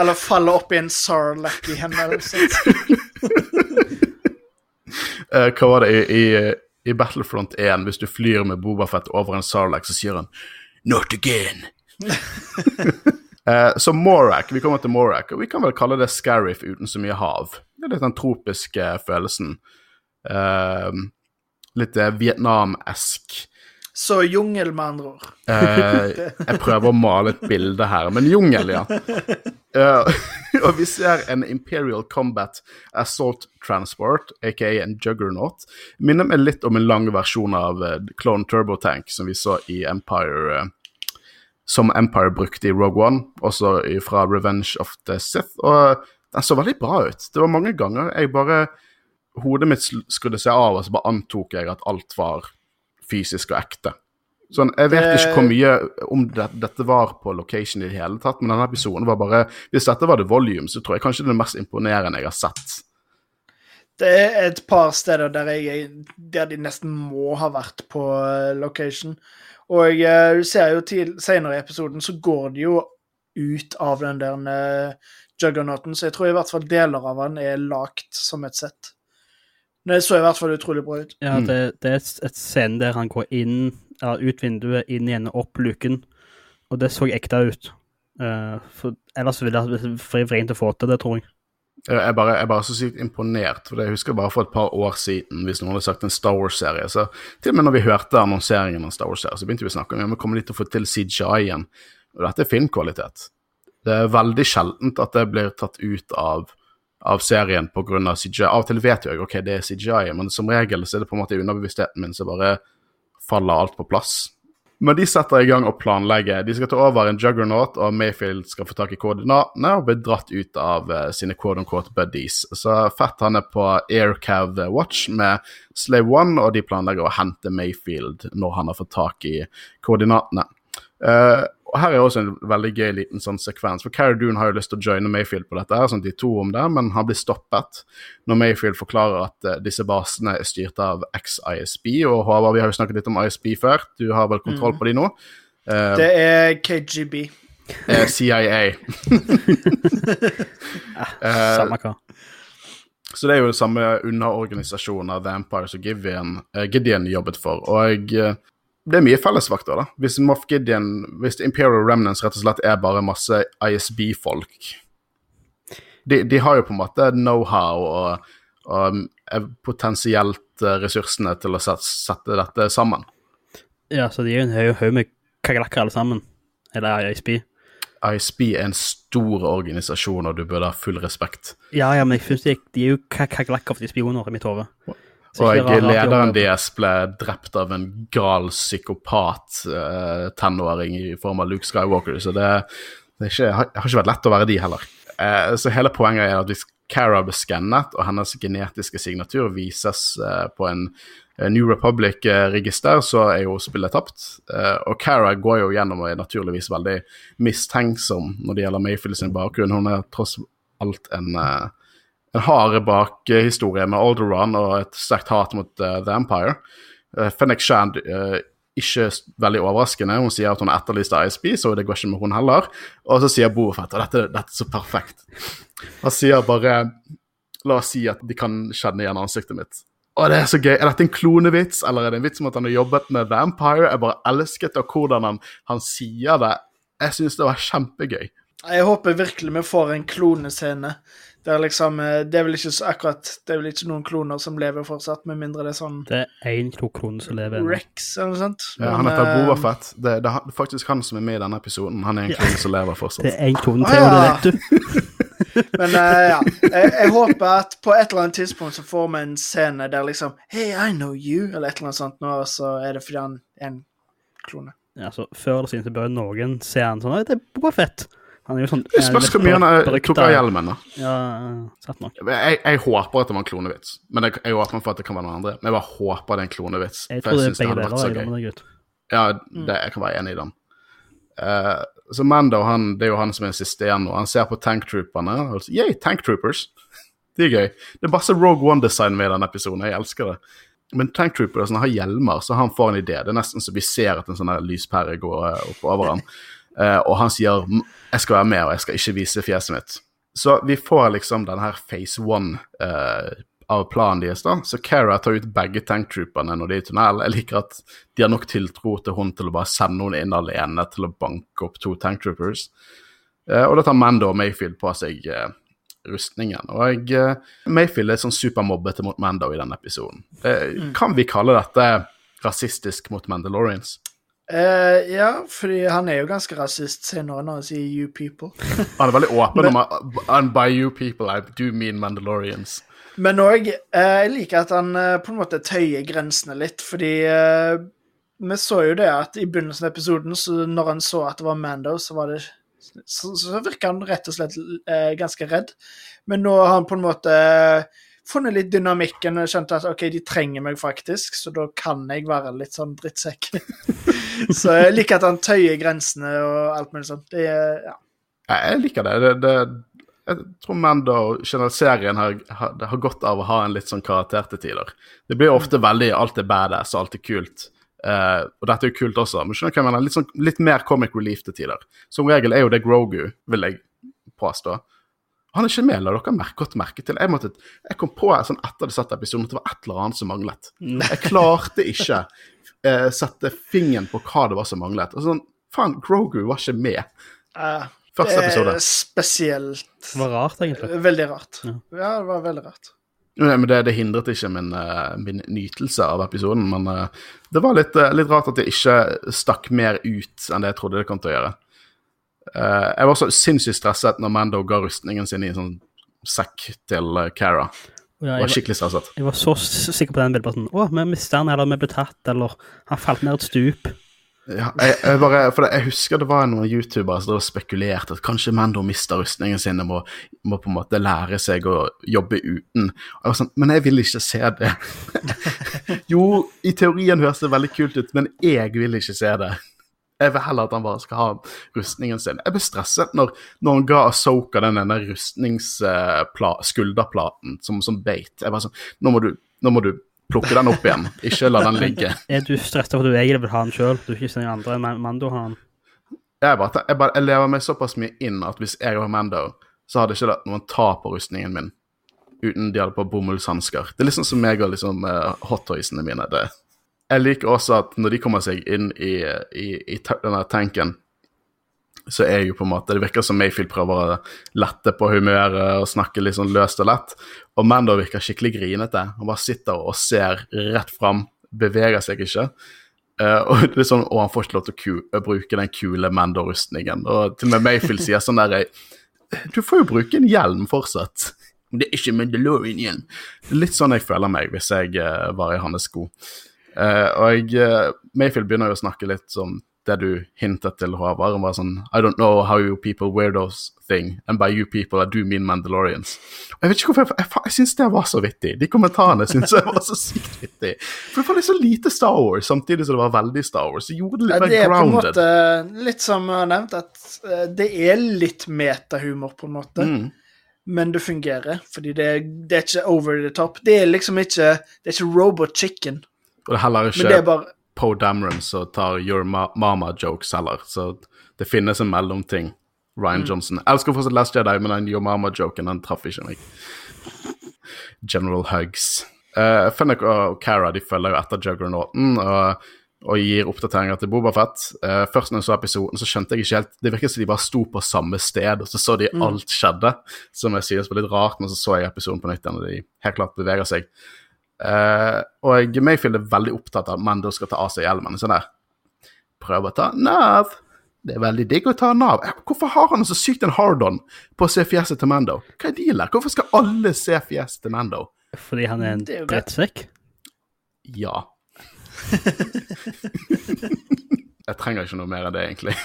Eller faller opp i en Sarlac i hendene. uh, hva var det i, i i Battlefront 1, hvis du flyr med Bobafett over en Sarlac, så sier han 'Not again'. eh, så Morak, vi kommer til Morak, og vi kan vel kalle det Scariff uten så mye hav. Det er litt den tropiske følelsen. Eh, litt uh, Vietnam-esk. Så jungel, med andre ord. jeg prøver å male et bilde her, men jungel, ja. og vi ser en Imperial Combat Assault Transport, aka en Juggernaut. Minner meg litt om en lang versjon av eh, Clone Turbo Tank som vi så i Empire. uh, som Empire brukte i Rogue One, også fra Revenge of the Sith. Og den så veldig bra ut. Det var mange ganger jeg bare Hodet mitt skrudde seg av, og så bare antok jeg at alt var fysisk og ekte. Sånn, Jeg vet ikke hvor mye om det, dette var på location i det hele tatt, men denne episoden var bare Hvis dette var det Volume, så tror jeg kanskje det er det mest imponerende jeg har sett. Det er et par steder der, jeg, der de nesten må ha vært på eh, location. Og eh, du ser jo til senere i episoden så går de jo ut av den der uh, juggernauten, så jeg tror i hvert fall deler av den er lagt som et sett. Det så i hvert fall utrolig bra ut. Ja, Mm. det, det er et, et scene der han går inn, ja, ut vinduet, inn igjen og opp luken. Og det så ekte ut. Uh, for ellers ville jeg vært vrient å få til det, tror jeg. Jeg er bare, jeg er bare så sykt imponert, for jeg husker bare for et par år siden, hvis noen hadde sagt en Star Wars-serie, så til og med når vi hørte annonseringen av Star Wars-serien, så begynte vi å snakke om ja, men kommer de til å få til CGI igjen. Og dette er filmkvalitet. Det er veldig sjeldent at det blir tatt ut av, av serien pga. CGI. Av og til vet jeg ok, det er CGI, men som regel så er det på en måte underbevisstheten min så bare faller alt på plass. Men de setter i gang og planlegger. De skal ta over en juggernaut, og Mayfield skal få tak i koordinatene og bli dratt ut av uh, sine quote-unquote buddies. Så Fett han er på Aircav Watch med Slave One, og de planlegger å hente Mayfield når han har fått tak i koordinatene. Eh, og Her er også en veldig gøy liten sånn sekvens, for Carrie Dune har jo lyst til å joine Mayfield på dette, her, sånn de to om det, men han blir stoppet når Mayfield forklarer at uh, disse basene er styrt av ex-ISB. Og Håvard, vi har jo snakket litt om ISB før, du har vel kontroll på de nå? Uh, Det er KGB. eh, CIA. Eh, Samme hva. Så det er jo samme underorganisasjon av The Empire som Gideon, eh, Gideon jobbet for. Og eh, det er mye fellesvakter, da. Hvis Moff Gideon, hvis Imperial Remnants rett og slett er bare masse ISB-folk de, de har jo på en måte know-how og, og eh, potensielt eh, ressursene til å sette, sette dette sammen. Ja, så de er jo en haug- haug med kakerlakker alle sammen. Eller ISB. ISB er en stor organisasjon, og du burde ha full respekt. Ja, ja, men jeg synes de, de er jo kakerlakker for de spioner i mitt hode. Og lederen deres ble drept av en gal psykopat eh, tenåring i form av Luke Skywalker, så det, det ikke, har, har ikke vært lett å være de heller. Eh, så hele poenget er at hvis Cara ble skannet, og hennes genetiske signatur vises eh, på en eh, New Republic-register, så er jo spillet tapt. Eh, og Cara går jo gjennom og er naturligvis veldig mistenksom når det gjelder Mayfield sin bakgrunn. Hun er tross alt en eh, en bak bakhistorie med Alderon og et sterkt hat mot eh, The Empire. Uh, Fennec Shand, eh, ikke veldig overraskende, hun sier at hun har etterlyst ISB, så det går ikke med hun heller. Og så sier Boafett, og dette, dette er så perfekt, han sier bare La oss si at de kan kjenne igjen ansiktet mitt. Og det er så gøy. Er dette en klonevits, eller er det en vits om at han har jobbet med Vampire? Jeg bare elsket av hvordan han, han sier det. Jeg syns det var kjempegøy. Jeg håper virkelig vi får en klonescene. Der liksom, eh, det er vel ikke så akkurat Det er vel ikke noen kloner som lever fortsatt, med mindre det er sånn Det er én klone som lever. Rex eller noe sånt. Ja, han heter eh, Boba Det, det er faktisk han som er med i denne episoden. Han er en klone som lever fortsatt. Det er én klone til, og det vet du. Men uh, ja, jeg, jeg håper at på et eller annet tidspunkt så får vi en scene der liksom Hey, I know you, eller et eller annet sånt, nå, og så er det fordi han er en klone. Ja, så Før eller siden så bør noen se han sånn «Oi, Det er Boba Fett. Han er jo sånn Det spørs hvor mye han tok av hjelmen. da. Ja, satt nok. Jeg, jeg håper at det var en klonevits, men jeg, jeg håper for at det kan være noen andre. Men jeg bare håper det er en klonevits. Jeg tror det er begge deler. Jeg. Ja, det, jeg kan være enig i den. Uh, så Mando, han, det er jo han som er siste igjen nå. Han ser på tanktrooperne. og Yay, tanktroopers! Det er gøy. Det er masse Rogue One-design med i den episoden. Jeg elsker det. Men tanktrooper har hjelmer, så han får en idé. Det er nesten så vi ser at en sånn lyspære går oppover opp over ham. Eh, og han sier 'jeg skal være med, og jeg skal ikke vise fjeset mitt'. Så vi får liksom denne her phase one eh, av planen deres. da. Så Cara tar ut begge tanktrooperne når de er i tunnel. Jeg liker at de har nok tiltro til hun til å bare sende henne inn alene til å banke opp to tanktroopers. Eh, og da tar Mando og Mayfield på seg eh, rustningen. Og eh, Mayfield er sånn supermobbete mot Mando i denne episoden. Mm. Kan vi kalle dette rasistisk mot Mandalorians? Eh, ja, fordi han er jo ganske rasist senere når han sier 'you people'. Han er veldig åpen om And by you people, I do mean Mandalorians. Men òg eh, Jeg liker at han uh, på en måte tøyer grensene litt, fordi vi så jo det at i begynnelsen av episoden, så når han så at det var Mando, så var det så, så virka han rett og slett ganske redd. Men nå har han på en måte funnet litt dynamikken og skjønt at OK, de trenger meg faktisk, så da kan jeg være litt sånn drittsekk. så jeg liker at han tøyer grensene og alt mulig sånt. Det ja. Jeg liker det. det, det jeg tror Mando generelt serien har, har, har godt av å ha en litt sånn karakter til tider. Det blir ofte veldig alt er badass og alt er kult. Uh, og dette er jo kult også, men skjønner hva jeg mener? Litt, sånn, litt mer comic relief til tider. Som regel er jo det Grogu, vil jeg påstå. Han er ikke med, la dere merke, godt merke til. Jeg, måtte, jeg kom på sånn etter det satt episoden at det var et eller annet som manglet. Jeg klarte ikke eh, sette fingeren på hva det var som manglet. Og sånn, faen, Grogu var ikke med. Uh, Første det episode. er spesielt. Det var rart, egentlig. Veldig rart. Ja. Ja, det var veldig rart. Nei, men det, det hindret ikke min, eh, min nytelse av episoden, men eh, det var litt, eh, litt rart at jeg ikke stakk mer ut enn det jeg trodde det kom til å gjøre. Eh, jeg var så sinnssykt stresset når Mando ga rustningen sin i en sånn sekk til uh, Cara. Ja, Jeg var skikkelig stresset. jeg var så sikker på den bildet. Sånn, Å, vi mista han, eller vi ble tatt, eller han falt ned et stup. Ja, jeg, jeg, bare, jeg husker det var noen youtubere som spekulerte at kanskje Mando mister rustningen sin og må, må på en måte lære seg å jobbe uten. Og jeg var sånn, Men jeg vil ikke se det. jo, i teorien høres det veldig kult ut, men jeg vil ikke se det. Jeg vil heller at han bare skal ha rustningen sin. Jeg ble stresset når, når han ga Asoka den denne rustningsskulderplaten som, som beit. Jeg bare sånn nå må, du, nå må du plukke den opp igjen, ikke la den ligge. Er du stresset for at du egentlig vil ha den sjøl? Du er ikke den andre enn Mando har den? Jeg, bare, jeg, bare, jeg lever meg såpass mye inn at hvis jeg var Mando, så hadde ikke noen ta på rustningen min uten de hadde på bomullshansker. Det er liksom som meg og liksom uh, hottoysene mine. Det. Jeg liker også at når de kommer seg inn i, i, i denne tanken, så er jo på en måte Det virker som Mayfield prøver å lette på humøret og snakke litt sånn løst og lett. Og Mando virker skikkelig grinete. Han bare sitter og ser rett fram, beveger seg ikke. Uh, og sånn, og han får ikke lov til å bruke den kule Mando-rustningen. Og til og med Mayfield sier sånn der Du får jo bruke en hjelm fortsatt. Det er ikke Mandalorian-hjelm. Litt sånn jeg føler meg hvis jeg uh, var i hans sko. Eh, og uh, Mayfield begynner jo å snakke litt som det du hintet til, Håvard. Han var sånn I don't know how you people wear those thing, and by you people I do mean Mandalorians. Og jeg vet ikke hvorfor, jeg, jeg, jeg syns det var så vittig. De kommentarene syns jeg var så sykt vittig. For det var litt så lite Star Wars, samtidig som det var veldig Star Wars. Det gjorde det Ja, litt det mer er på en måte litt som jeg har nevnt, at eh, det er litt metahumor, på en måte. Mm. Men det fungerer, fordi det, det er ikke over the top. Det er liksom ikke Det er ikke Robot Chicken, Og det er heller ikke er bare Poe Dameron som tar Your Mama-jokes heller. Så det finnes en mellomting. Ryan Johnson. Jeg elsker fortsatt Last Jedi, men den Your Mama-joken den traff ikke meg. General Hugs. Uh, Fennec og Cara de følger jo etter Juggernauten og, og gir oppdateringer til Bobafett. Uh, først når jeg så episoden, så skjønte jeg ikke helt Det virket som de bare sto på samme sted, og så så de alt skjedde. Som jeg synes var litt rart, men så så jeg episoden på nytt igjen, og de helt klart beveger seg. Eh, og Mayfield er veldig opptatt av at Mando skal ta av seg hjelmen. Sånn der Prøv å ta Nav. Det er veldig digg å ta Nav. Eh, Hvorfor har han så sykt en hard-on på å se fjeset til Mando? Hva er dealen? Hvorfor skal alle se fjeset til Mando? Fordi han er en drittsekk. Ja. jeg trenger ikke noe mer enn det, egentlig.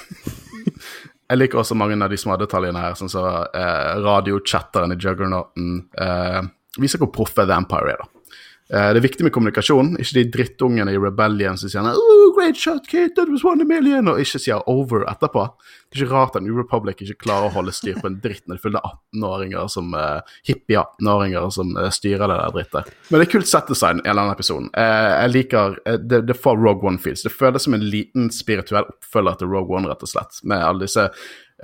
Jeg liker også mange av de små detaljene her, sånn som eh, radiochatteren i Juggernauten eh, viser hvor proffe Vampire er, da. Eh, det er viktig med kommunikasjon, ikke de drittungene i Rebellion som sier oh, 'Great shot, Kate, that was one million', og ikke sier 'over' etterpå. Det er ikke rart at New Republic ikke klarer å holde styr på en dritt når de fyller 18-åringer som uh, hippie 18-åringer som uh, styrer det der drittet. Men det er kult settdesign i denne episoden. Jeg liker det, det får Rogue One feels. Det føles som en liten spirituell oppfølger til Rogue One, rett og slett. Med alle disse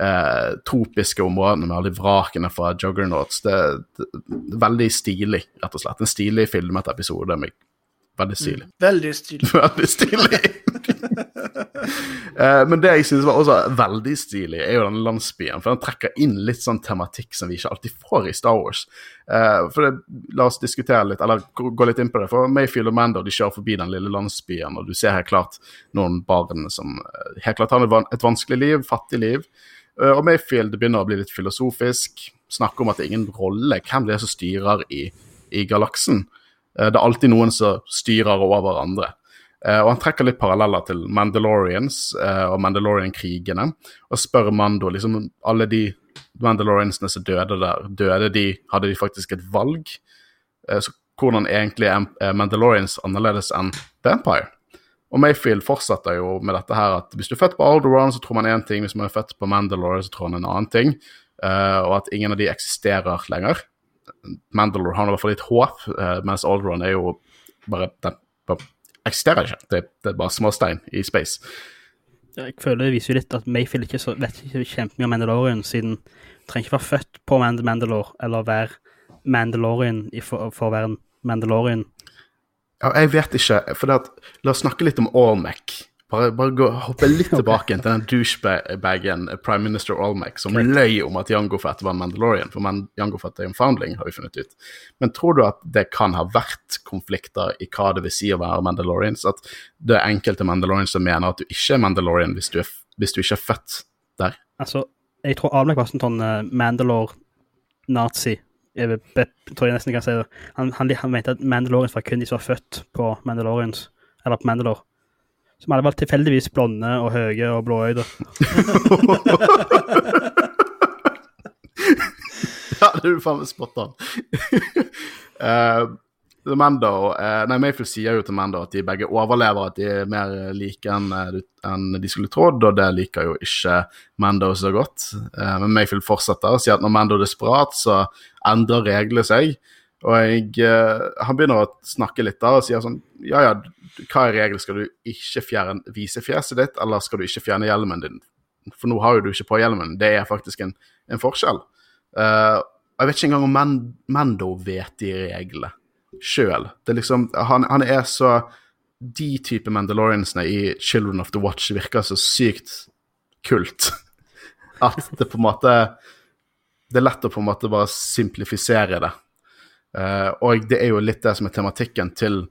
eh, tropiske områdene med alle vrakene fra Juggernauts. Det, det, det veldig stilig, rett og slett. En stilig filmet episode med Veldig stilig. Veldig stilig. Veldig stilig. Eh, Men det jeg synes var også veldig stilig, er jo den landsbyen. For den trekker inn litt sånn tematikk som vi ikke alltid får i Star Wars. Eh, For det, La oss diskutere litt, eller gå gå litt inn på det. For Mayfield og Mando de kjører forbi den lille landsbyen, og du ser helt klart noen barn som eh, helt klart har et vanskelig liv, fattig liv. Eh, Og Mayfield begynner å bli litt filosofisk. Snakker om at det er ingen rolle hvem det er som styrer i, i galaksen. Eh, Det er alltid noen som styrer over andre. Eh, og han trekker litt paralleller til Mandalorians og Mandalorian-krigene, og spør Mando liksom alle de Mandaloriansene som døde der, døde de, hadde de faktisk et valg? Så hvordan egentlig er Mandalorians annerledes enn The Empire? Og Mayfield fortsetter jo med dette her at hvis du er født på Alderon, så tror man én ting, hvis man er født på Mandalore, så tror man en annen ting, Uh, og at ingen av de eksisterer lenger. Mandalore har i hvert fall litt håp, uh, mens Alderon er jo bare den bare eksisterer ikke. Det, det er bare småstein i space. Jeg føler det viser jo litt at Mayfield ikke så, vet ikke kjempemye om Mandalorian, siden du trenger ikke være født på Mandalore eller være Mandalorian for, for å være en Mandalorian. Jeg vet ikke, for at, la oss snakke litt om Olmec. Bare, bare gå, hoppe litt tilbake til den douchebagen eh, Prime Minister Olmec som løy om at Jango Fett var Mandalorian, for man, Jango Fett er en foundling, har vi funnet ut. Men tror du at det kan ha vært konflikter i hva det vil si å være Mandalorians? At det er enkelte Mandalorians som mener at du ikke er Mandalorian hvis du, er, hvis du ikke er født der? Altså, jeg tror Almec var sånn uh, Mandalore-nazi. Jeg tror jeg nesten kan si det. Han, han, han mente at Mandalorians var kun de som var født på Mandalorians, eller på Mandalore. Som alle var tilfeldigvis blonde og høye og blåøyde. Ja, det er du faen meg spot on. Eh, Mando, eh, nei, Mayfield sier jo til Mando at de begge overlever, at de er mer like enn eh, de skulle trodd, og det liker jo ikke Mando så godt. Eh, men Mayfield fortsetter og sier at når Mando er desperat, så endrer reglene seg. Og jeg, eh, han begynner å snakke litt da og sier sånn Ja, ja, hva er regelen? Skal du ikke fjerne, vise fjeset ditt, eller skal du ikke fjerne hjelmen din? For nå har jo du ikke på hjelmen. Det er faktisk en, en forskjell. Eh, jeg vet ikke engang om Man Mando vet de reglene sjøl. Liksom, han, han er så De type Mandaloriansene i Children of the Watch virker så sykt kult at det på en måte Det er lett å på en måte bare simplifisere det. Uh, og det er jo litt det som er tematikken til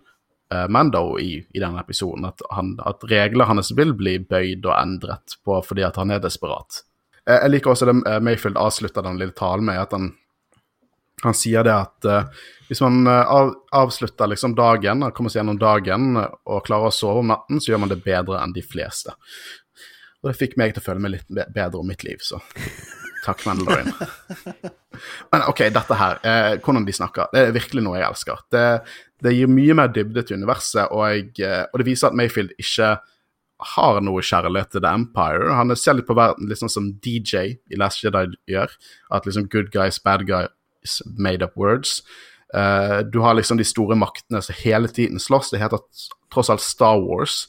uh, Mando i, i denne episoden. At, han, at reglene hans vil bli bøyd og endret på fordi at han er desperat. Eh, jeg liker også det Mayfield avslutter den lille talen med, at han, han sier det at uh, hvis man eh, av, avslutter liksom dagen, kommer seg gjennom dagen eh, og klarer å sove om natten, så gjør man det bedre enn de fleste. Og det fikk meg til å føle meg litt bedre om mitt liv, så takk, Mandalorian. Men OK, dette her, eh, hvordan de snakker, det er virkelig noe jeg elsker. Det, det gir mye mer dybde til universet, og, jeg, og det viser at Mayfield ikke har noe kjærlighet til The Empire. Han ser litt på verden litt sånn som DJ i Last Jedi gjør. At liksom good guys, bad guys, made up words. Uh, du har liksom de store maktene som hele tiden slåss. Det heter tross alt Star Wars.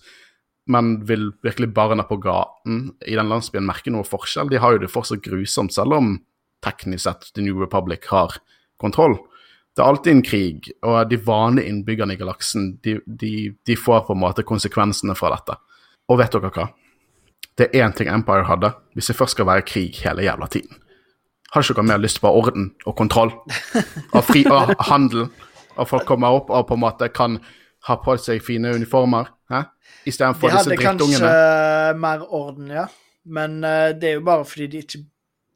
Men vil virkelig barna på gaten i den landsbyen merke noe forskjell? De har jo det fortsatt grusomt, selv om teknisk sett The New Republic har kontroll. Det er alltid en krig, og de vanlige innbyggerne i galaksen de, de, de får på en måte konsekvensene fra dette. Og vet dere hva? Det er én ting Empire hadde, hvis det først skal være krig hele jævla tiden. Har ikke dere mer lyst på orden og kontroll? Og fri og handel? Og folk kommer opp og på en måte kan ha på seg fine uniformer? Hæ? De Istedenfor disse drittungene. De hadde kanskje mer orden, ja. Men uh, det er jo bare fordi de ikke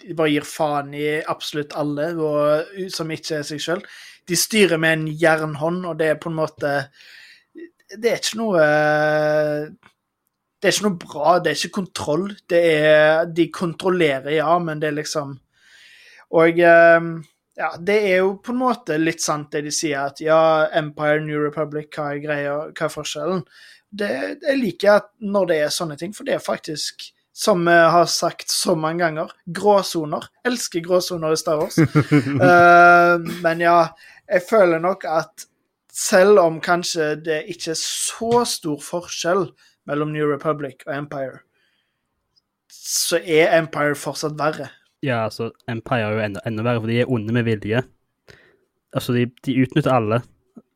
de bare gir faen i absolutt alle og, som ikke er seg sjøl. De styrer med en jernhånd, og det er på en måte Det er ikke noe Det er ikke noe bra. Det er ikke kontroll. Det er De kontrollerer, ja, men det er liksom Og eh, ja, det er jo på en måte litt sant det de sier, at ja, Empire, New Republic, hva er greia, hva er forskjellen? Det, jeg liker at når det er sånne ting, for det er faktisk, som vi har sagt så mange ganger, gråsoner. Elsker gråsoner i Star Wars. uh, men ja, jeg føler nok at selv om kanskje det ikke er så stor forskjell mellom New Republic og Empire, så er Empire fortsatt verre. Ja, altså, Empire er jo enda, enda verre, for de er onde med vilje. Altså, de, de utnytter alle.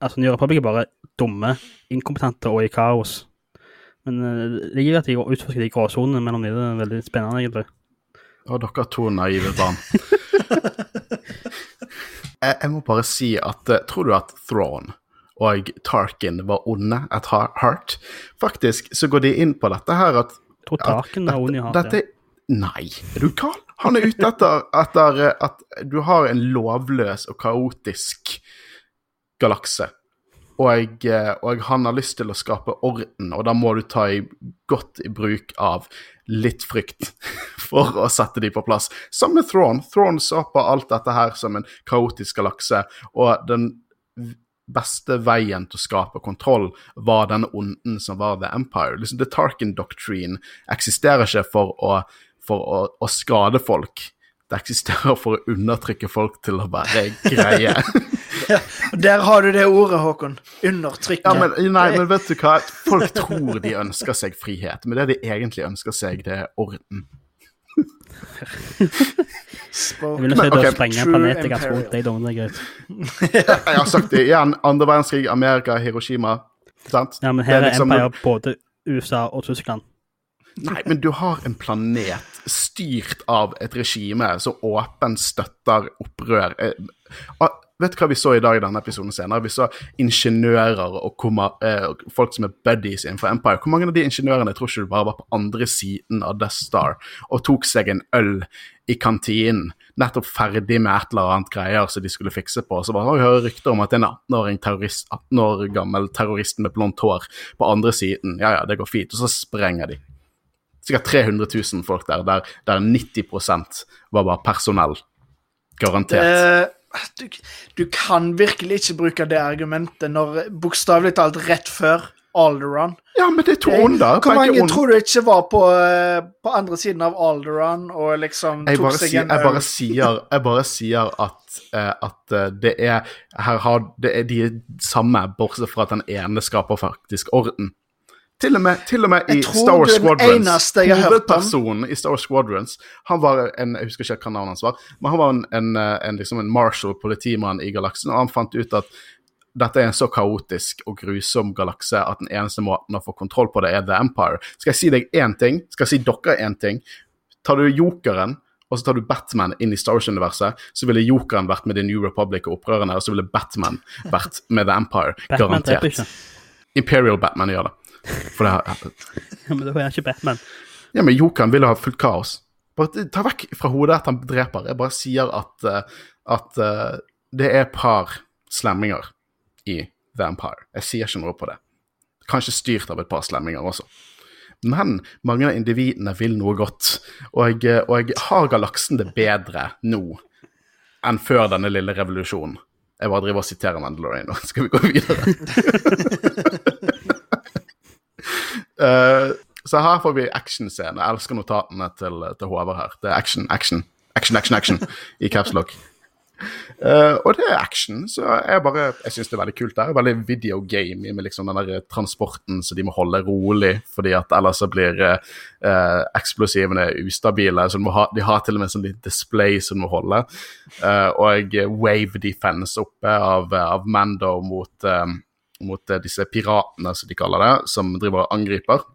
Altså, New Republic er bare dumme, inkompetente og i kaos. Men uh, det gir at de utforsker de gråsonene mellom de. Det er veldig spennende, egentlig. Og dere to naive barn. jeg, jeg må bare si at eh, Tror du at Thrawn og Tarkin var onde at heart? Faktisk så går de inn på dette her at Jeg tror Tarkin er ond i heart. dette, Nei, er du gal? Han er ute etter, etter eh, at du har en lovløs og kaotisk galakse. Og, eh, og han har lyst til å skape orden, og da må du ta i, godt i bruk av litt frykt for å sette de på plass. Sammen med Thrawn. Thrawn så på alt dette her som en kaotisk galakse, og den beste veien til å skape kontroll var denne onden som var The Empire. Liksom, The Tarkin Doctrine eksisterer ikke for å, for å, å skade folk. Det eksisterer for å undertrykke folk til å være greie. Der har du det ordet, Håkon. Undertrykke. Ja, men, nei, men vet du hva? Folk tror de ønsker seg frihet, men det de egentlig ønsker seg, det er orden. Jeg vil si okay, sprenge en planet jeg har imperial. trodd. Det er dumt, det er greit. Jeg har sagt det igjen. Andre verdenskrig, Amerika, Hiroshima. Sant? Ja, men Det her er liksom- Empire både USA og Tyskland. Nei, men du har en planet styrt av et regime som åpent støtter opprør. Eh, Vet du hva vi så i dag i denne episoden senere? Vi så ingeniører og eh, folk som er buddies innenfor Empire. Hvor mange av de ingeniørene tror ikke du bare var på andre siden av Death Star og tok seg en øl i kantinen, nettopp ferdig med et eller annet greier som de skulle fikse på. Så bare, «Oi, jeg hører rykter om at en 18-åring terrorist, 18 år gammel terrorist med blondt hår på andre siden. Ja, ja, det går fint. Og så sprenger de sikkert 300 000 folk der, der, der 90% var bare personell. Garantert. Eh, du, du kan virkelig ikke bruke det argumentet når bokstavelig talt rett før Alderon ja, men det er to onder. Hvor mange tror du ikke var på, eh, på andre siden av Alderon og liksom jeg tok seg en jeg bare sier, jeg bare sier at, eh, at eh, det er Her har det er de samme, bortsett fra at den ene skaper faktisk orden. Til og med, til og med i Star Wars Squadrons. Hovedpersonen i Star Wars Squadrons Han var en Jeg husker ikke hva navnet hans var, men han var en, en, en, liksom en marshal, politimann i galaksen, og han fant ut at dette er en så kaotisk og grusom galakse at den eneste måten å få kontroll på det, er The Empire. Skal jeg si deg én ting? Skal jeg si dere én ting? Tar du jokeren og så tar du Batman inn i Star Wars-universet, så ville jokeren vært med The New Republic og opprørerne, og så ville Batman vært med The Empire. Garantert. Imperial Batman gjør det. For det har, Ja, men da er han ikke Batman. ja, men jokeren ville ha fullt kaos. Bare ta vekk fra hodet at han dreper. Jeg bare sier at, eh, at eh, det er et par slemminger i Vampire. Jeg sier ikke noe på det. Kanskje styrt av et par slemminger også. Men mange av individene vil noe godt, og, jeg og har galaksen det bedre nå enn før denne lille revolusjonen. Jeg bare driver og siterer Mandalorian nå. Skal vi gå videre? Eh, så her får vi actionscene. Jeg elsker notatene til, til Håvard her. Det er action, action, action, action, action i capslock. Uh, og det er action, så jeg bare Jeg syns det er veldig kult Det er Veldig videogame med liksom den der transporten så de må holde rolig, fordi at ellers så blir uh, eksplosivene ustabile. Så de, ha, de har til og med sånn litt display som de må holde. Uh, og wave defense oppe av, av Mando mot, um, mot uh, disse piratene, som de kaller det, som driver og angriper.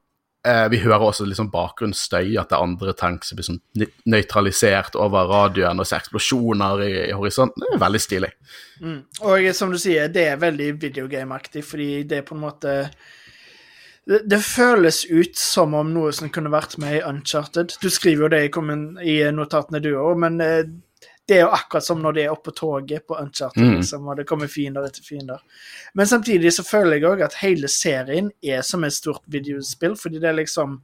Eh, vi hører også liksom bakgrunnsstøy, at det er andre tanks som blir sånn nøytralisert over radioen, og så eksplosjoner i, i horisonten. Det er veldig stilig. Mm. Og som du sier, det er veldig videogame-aktig, fordi det er på en måte det, det føles ut som om noe som kunne vært med i Uncharted. Du skriver jo det i, i notatene du òg, men eh, det er jo akkurat som når de er oppe på toget på Uncharted, Mm. liksom, og det kommer fiender etter fiender. Men samtidig så føler jeg òg at hele serien er som et stort videospill, fordi det er liksom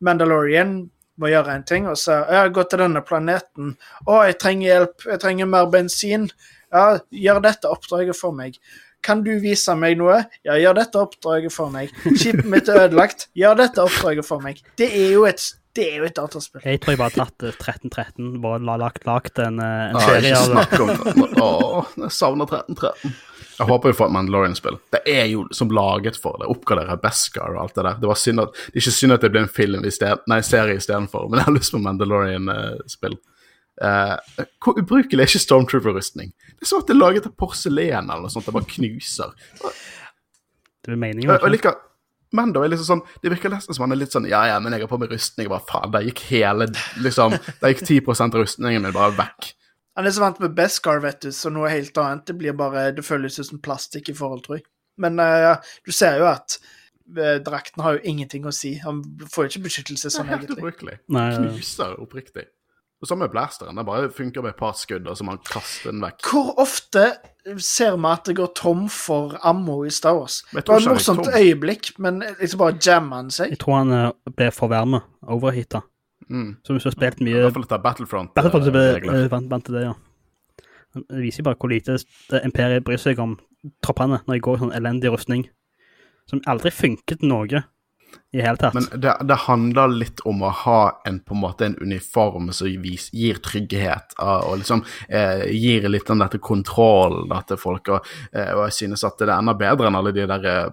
Mandalorian må gjøre en ting, og så Jeg har gått til denne planeten. Å, jeg trenger hjelp. Jeg trenger mer bensin. Ja, gjør dette oppdraget for meg. Kan du vise meg noe? Ja, gjør dette oppdraget for meg. Skipet mitt er ødelagt. Gjør dette oppdraget for meg. Det er jo et, det er jo et dataspill. Jeg tror jeg bare har tatt eh, 1313, bare la- lagt, lagt en, eh, en Ah, serie av det. snakk om det. Åh, jeg savner 1313. Jeg håper vi får et Mandalorian-spill. Det er jo som laget for det. Oppgradere Beskar og alt det der. Det, var synd at, det er ikke synd at det ble en film i sted, nei, serie istedenfor, men jeg har lyst på Mandalorian-spill. Eh, hvor ubrukelig er ikke Stormtrooper-rustning? Det er som at det er laget av porselen eller noe sånt, det bare knuser. Det er meningen. Og og ikke? Liker da er liksom sånn Det virker nesten som han er litt sånn Ja, ja, men jeg har på meg rustning. Jeg bare, faen, der gikk hele liksom Der gikk 10 av rustningen min bare vekk. Han er så vant med Beskar, vet du, så noe helt annet. Det blir bare Det føles ut som plastikk i forhold, tror jeg. Men uh, du ser jo at uh, drakten har jo ingenting å si. Han får jo ikke beskyttelse Det sånn, er helt egentlig. ubrukelig. Knuser oppriktig. Samme blasteren. Den bare funker med et par skudd, og så man kaster den vekk. Hvor ofte ser vi at det går tom for ammo i Star Wars? Det var et morsomt øyeblikk, men liksom bare jammer han seg. Jeg tror han eh, ble for varme. Overheata. Mm. Så hvis du har spilt mye I hvert fall dette Battlefront. Battlefront, så eh, ble regler. eh, vant, vant til det, ja. Det viser bare hvor lite det imperiet bryr seg om troppene når de går i sånn elendig rustning. Som aldri funket til noe i hele tatt. Men det, det handler litt om å ha en på en måte en uniform som vis, gir trygghet, og liksom eh, gir litt den dette kontrollen da, til folk. Og, eh, og jeg synes at det er enda bedre enn alle de der eh,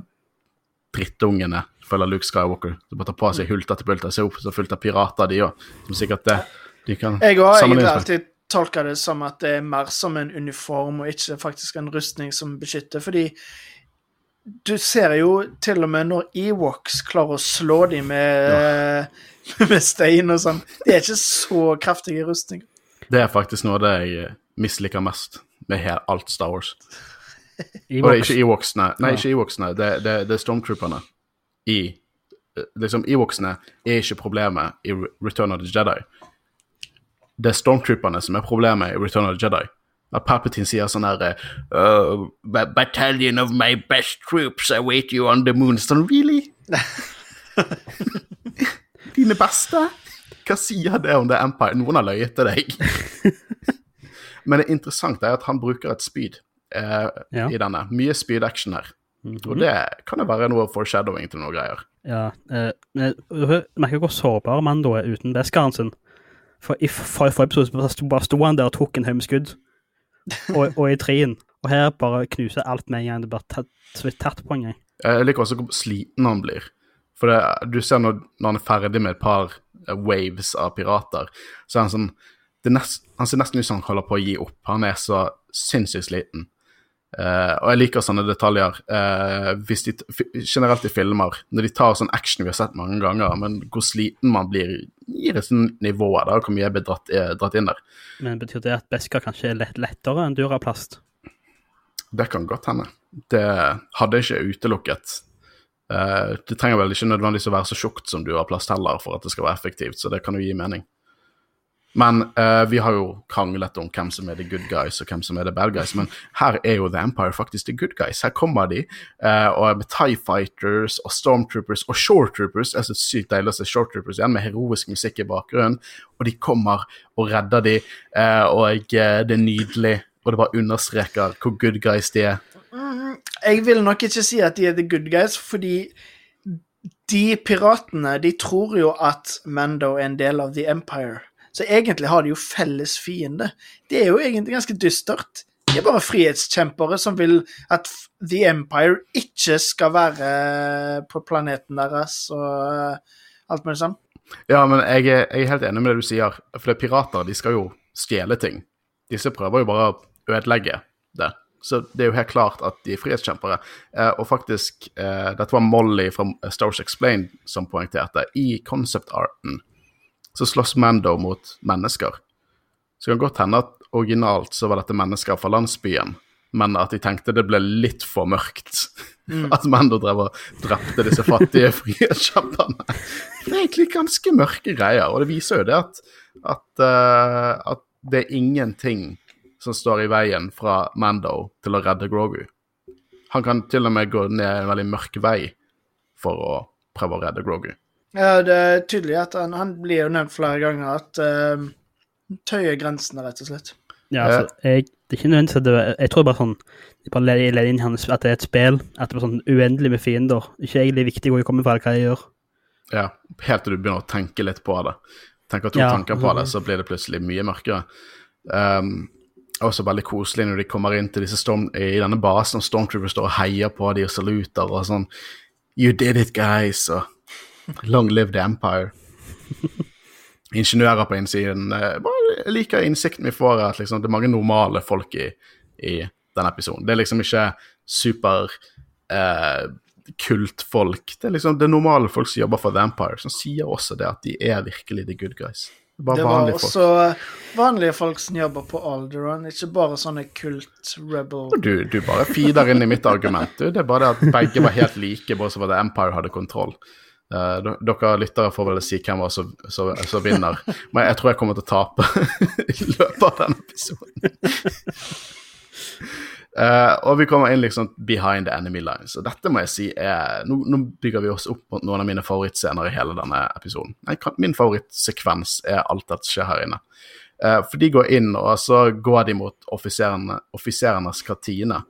drittungene, føler Luke Skywalker, som bare tar på seg hulter til bulter, ser opp så fullt av pirater, de òg. Som sikkert det de kan Jeg også, sammenlignes med. alltid tolka det som at det er mer som en uniform og ikke faktisk en rustning som beskytter, fordi du ser jo til og med når Ewoks klarer å slå dem med, med stein og sånn. De er ikke så kraftige rustning. Det er faktisk noe av det jeg eh, misliker mest med her, alt Star Wars. Ewoks. Og det er ikke Ewoksene, nei, Ja. ikke Ewoksene, det, det, det er Stormtrooperne i eh, Liksom, Ewoksene er ikke problemet i Return of the Jedi. Det er Stormtrooperne som er problemet i Return of the Jedi. At Palpatine sier sånn her uh, Battalion of my best troops await you on the moon. Sånn, really? Dine beste? Hva sier det om det Empire? Noen har løyet til deg. Men det interessante er at han bruker et spyd eh, Ja. i denne. Mye spyd-action her. Mhm. Og det kan jo være noe foreshadowing til noe greier. Ja, eh, merker hvor sårbar Mando er uten beskaren sin. For i forrige for episode bare sto han der og tok en haug med skudd. Og, og i treen. Og her bare knuser alt med en gang. Det blir tatt, tatt på en gang. Jeg liker også hvor sliten han blir. For det, du ser når, når han er ferdig med et par eh, waves av pirater, så er han sånn nest, Han ser nesten ut som han holder på å gi opp. Han er så sinnssykt sliten. Eh, og jeg liker sånne detaljer uh, hvis de, generelt i filmer. Når de tar sånn action vi har sett mange ganger, men hvor sliten man blir, gir et sånt nivå der, hvor mye jeg blir dratt, er, dratt inn der. Men betyr det at Beska kanskje er lett, lettere enn Duraplast? Det kan godt hende. Det hadde jeg ikke utelukket. Uh, det trenger vel ikke nødvendigvis å være så tjukt som Duraplast heller, for at det skal være effektivt, så det kan jo gi mening. Men uh, vi har jo kranglet om hvem som er the good guys og hvem som er the bad guys, men her er jo The Empire faktisk the good guys. Her kommer de, uh, og med Tie Fighters og Stormtroopers og Shoretroopers. Det er så sykt deilig å se Shoretroopers igjen, med heroisk musikk i bakgrunnen. Og de kommer og redder de, uh, og det er nydelig. Og det bare understreker hvor good guys de er. Jeg vil nok ikke si at de er the good guys, fordi de piratene de tror jo at Mando er en del av The Empire. Så egentlig har de jo felles fiende. Det er jo egentlig ganske dystert. De er bare frihetskjempere som vil at The Empire ikke skal være på planeten deres og eh, alt mulig sånn. Ja, men jeg er, jeg er helt enig med det du sier. For det er pirater, de skal jo stjele ting. Disse prøver jo bare å ødelegge det. Så det er jo helt klart at de er frihetskjempere. Eh, og faktisk, eh, dette var Molly fra Stars Explained som poengterte. I concept-arten så slåss Mando mot mennesker. Så det kan godt hende at originalt så var dette mennesker fra landsbyen, men at de tenkte det ble litt for mørkt. At Mando drev og drepte disse fattige frihetskjemperne. Det er egentlig ganske mørke greier, og det viser jo det at, at, uh, at det er ingenting som står i veien fra Mando til å redde Grogu. Han kan til og med gå ned en veldig mørk vei for å prøve å redde Grogu. Ja, det er tydelig at han, han blir jo nevnt flere ganger at uh, tøyer grensene, rett og slett. Ja, altså, jeg, det er ikke nødvendigvis at det Jeg tror bare sånn de bare leder leder inn hans at det er et spill. At det er sånn uendelig med fiender. Ikke egentlig viktig hvor jeg kommer fra, eller hva jeg gjør. Ja, helt til du begynner å tenke litt på det. Tenker to Ja, tanker på det, så blir det plutselig mye mørkere. Um, også veldig koselig når de kommer inn til disse storm, i denne basen, og Stormtroopers står og heier på de og saluter og sånn You did it, guys! og Long live the empire. Ingeniører på innsiden. eh, Bare jeg liker innsikten vi får, at liksom, det er mange normale folk i, i denne episoden. Det er liksom ikke super eh, kultfolk. Det er liksom det normale folk som jobber for The Empire, som sier også det at de er virkelig the good guys. Bare Det var vanlige folk. også vanlige folk som jobber på Alderon, ikke bare sånne kult rebel Du, du bare feeder inn i mitt argument. Du. Det er bare det at begge var helt like, bare så var det Empire hadde kontroll. Eh, dere lyttere får vel si hvem som vinner, men jeg tror jeg kommer til å tape i løpet av denne episoden. Uh, og vi kommer inn liksom behind the enemy lines, og dette må jeg si er Nå, nå bygger vi oss opp mot noen av mine favorittscener i hele denne episoden. Nei, min favorittsekvens er alt det som skjer her inne. Uh, for de går inn, og så går de mot offiserene, offiserenes kartine.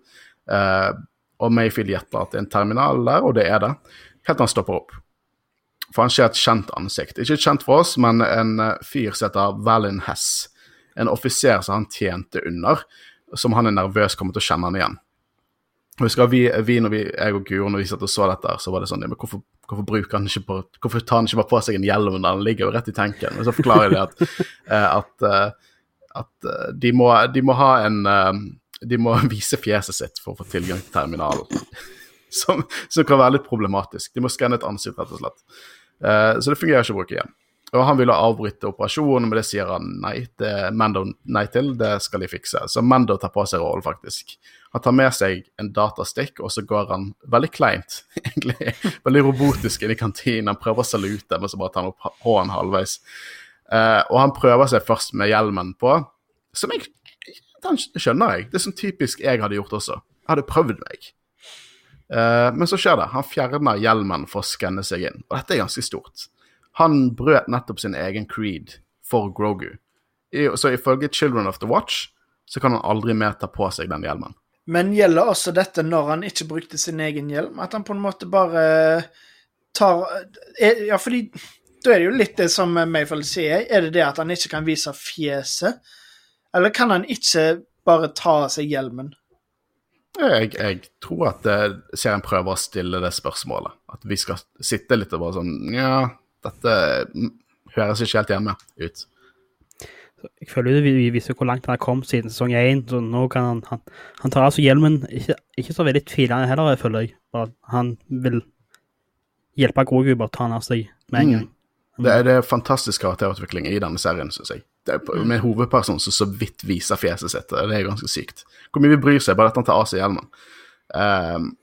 Uh, og Mayfield gjetter at det er en terminal der, og det er det. Helt til han stopper opp. For han ser et kjent ansikt. Ikke kjent for oss, men en eh, fyr som heter Valin Hess. En offiser som han tjente under, som han er nervøs kommer til å kjenne han igjen. Husker vi, vi, når vi, jeg og Guro, når vi satt og så dette, så var det sånn men hvorfor, hvorfor, bruker han ikke på, hvorfor tar han ikke bare på seg en hjelm når han ligger jo rett i tanken? Men så forklarer de at, eh, at, eh, at de, må, de må ha en De må vise fjeset sitt for å få tilgang til terminalen. Som, som kan være litt problematisk. De må skanne et ansikt, rett og slett. Eh, så det fungerer ikke å bruke igjen. Og han ville avbryte operasjonen, men det sier han nei, det Mando nei til. Det skal de fikse. Så Mando tar på seg rollen, faktisk. Han tar med seg en datastikk, og så går han veldig kleint, egentlig, veldig robotisk inn i kantinen. Han prøver å salute, men så bare tar han opp hånden halvveis. Eh, og han prøver seg først med hjelmen på, som jeg Den skjønner jeg. Det er sånn typisk jeg hadde gjort også. Jeg hadde prøvd meg. Eh, men så skjer det. Han fjerner hjelmen for å skanne seg inn. Og dette er ganske stort. Han brøt nettopp sin egen creed for Grogu. Så ifølge Children of the Watch så kan han aldri mer ta på seg den hjelmen. Men gjelder også dette når han ikke brukte sin egen hjelm? At han på en måte bare tar er- Ja, fordi da er det jo litt det som Mayfield sier. Er det det at han ikke kan vise fjeset? Eller kan han ikke bare ta av seg hjelmen? Jeg, jeg tror at eh, serien prøver å stille det spørsmålet. At vi skal sitte litt og bare sånn Ja, dette mm, høres ikke helt hjemme ut. Jeg føler det vi viser hvor langt han har kommet siden sesong 1, så nå kan han Han, han tar altså hjelmen ikke, ikke så veldig tvilende heller, jeg føler jeg. Bare han vil hjelpe Grogu bare ta han av seg med en gang. Det er, det er fantastisk karakterutvikling i denne serien, syns jeg. Er på- med hovedpersonen hovedperson som så vidt viser fjeset sitt. Det er ganske sykt. Hvor mye vi bryr seg bare at han tar av seg hjelmen. Um,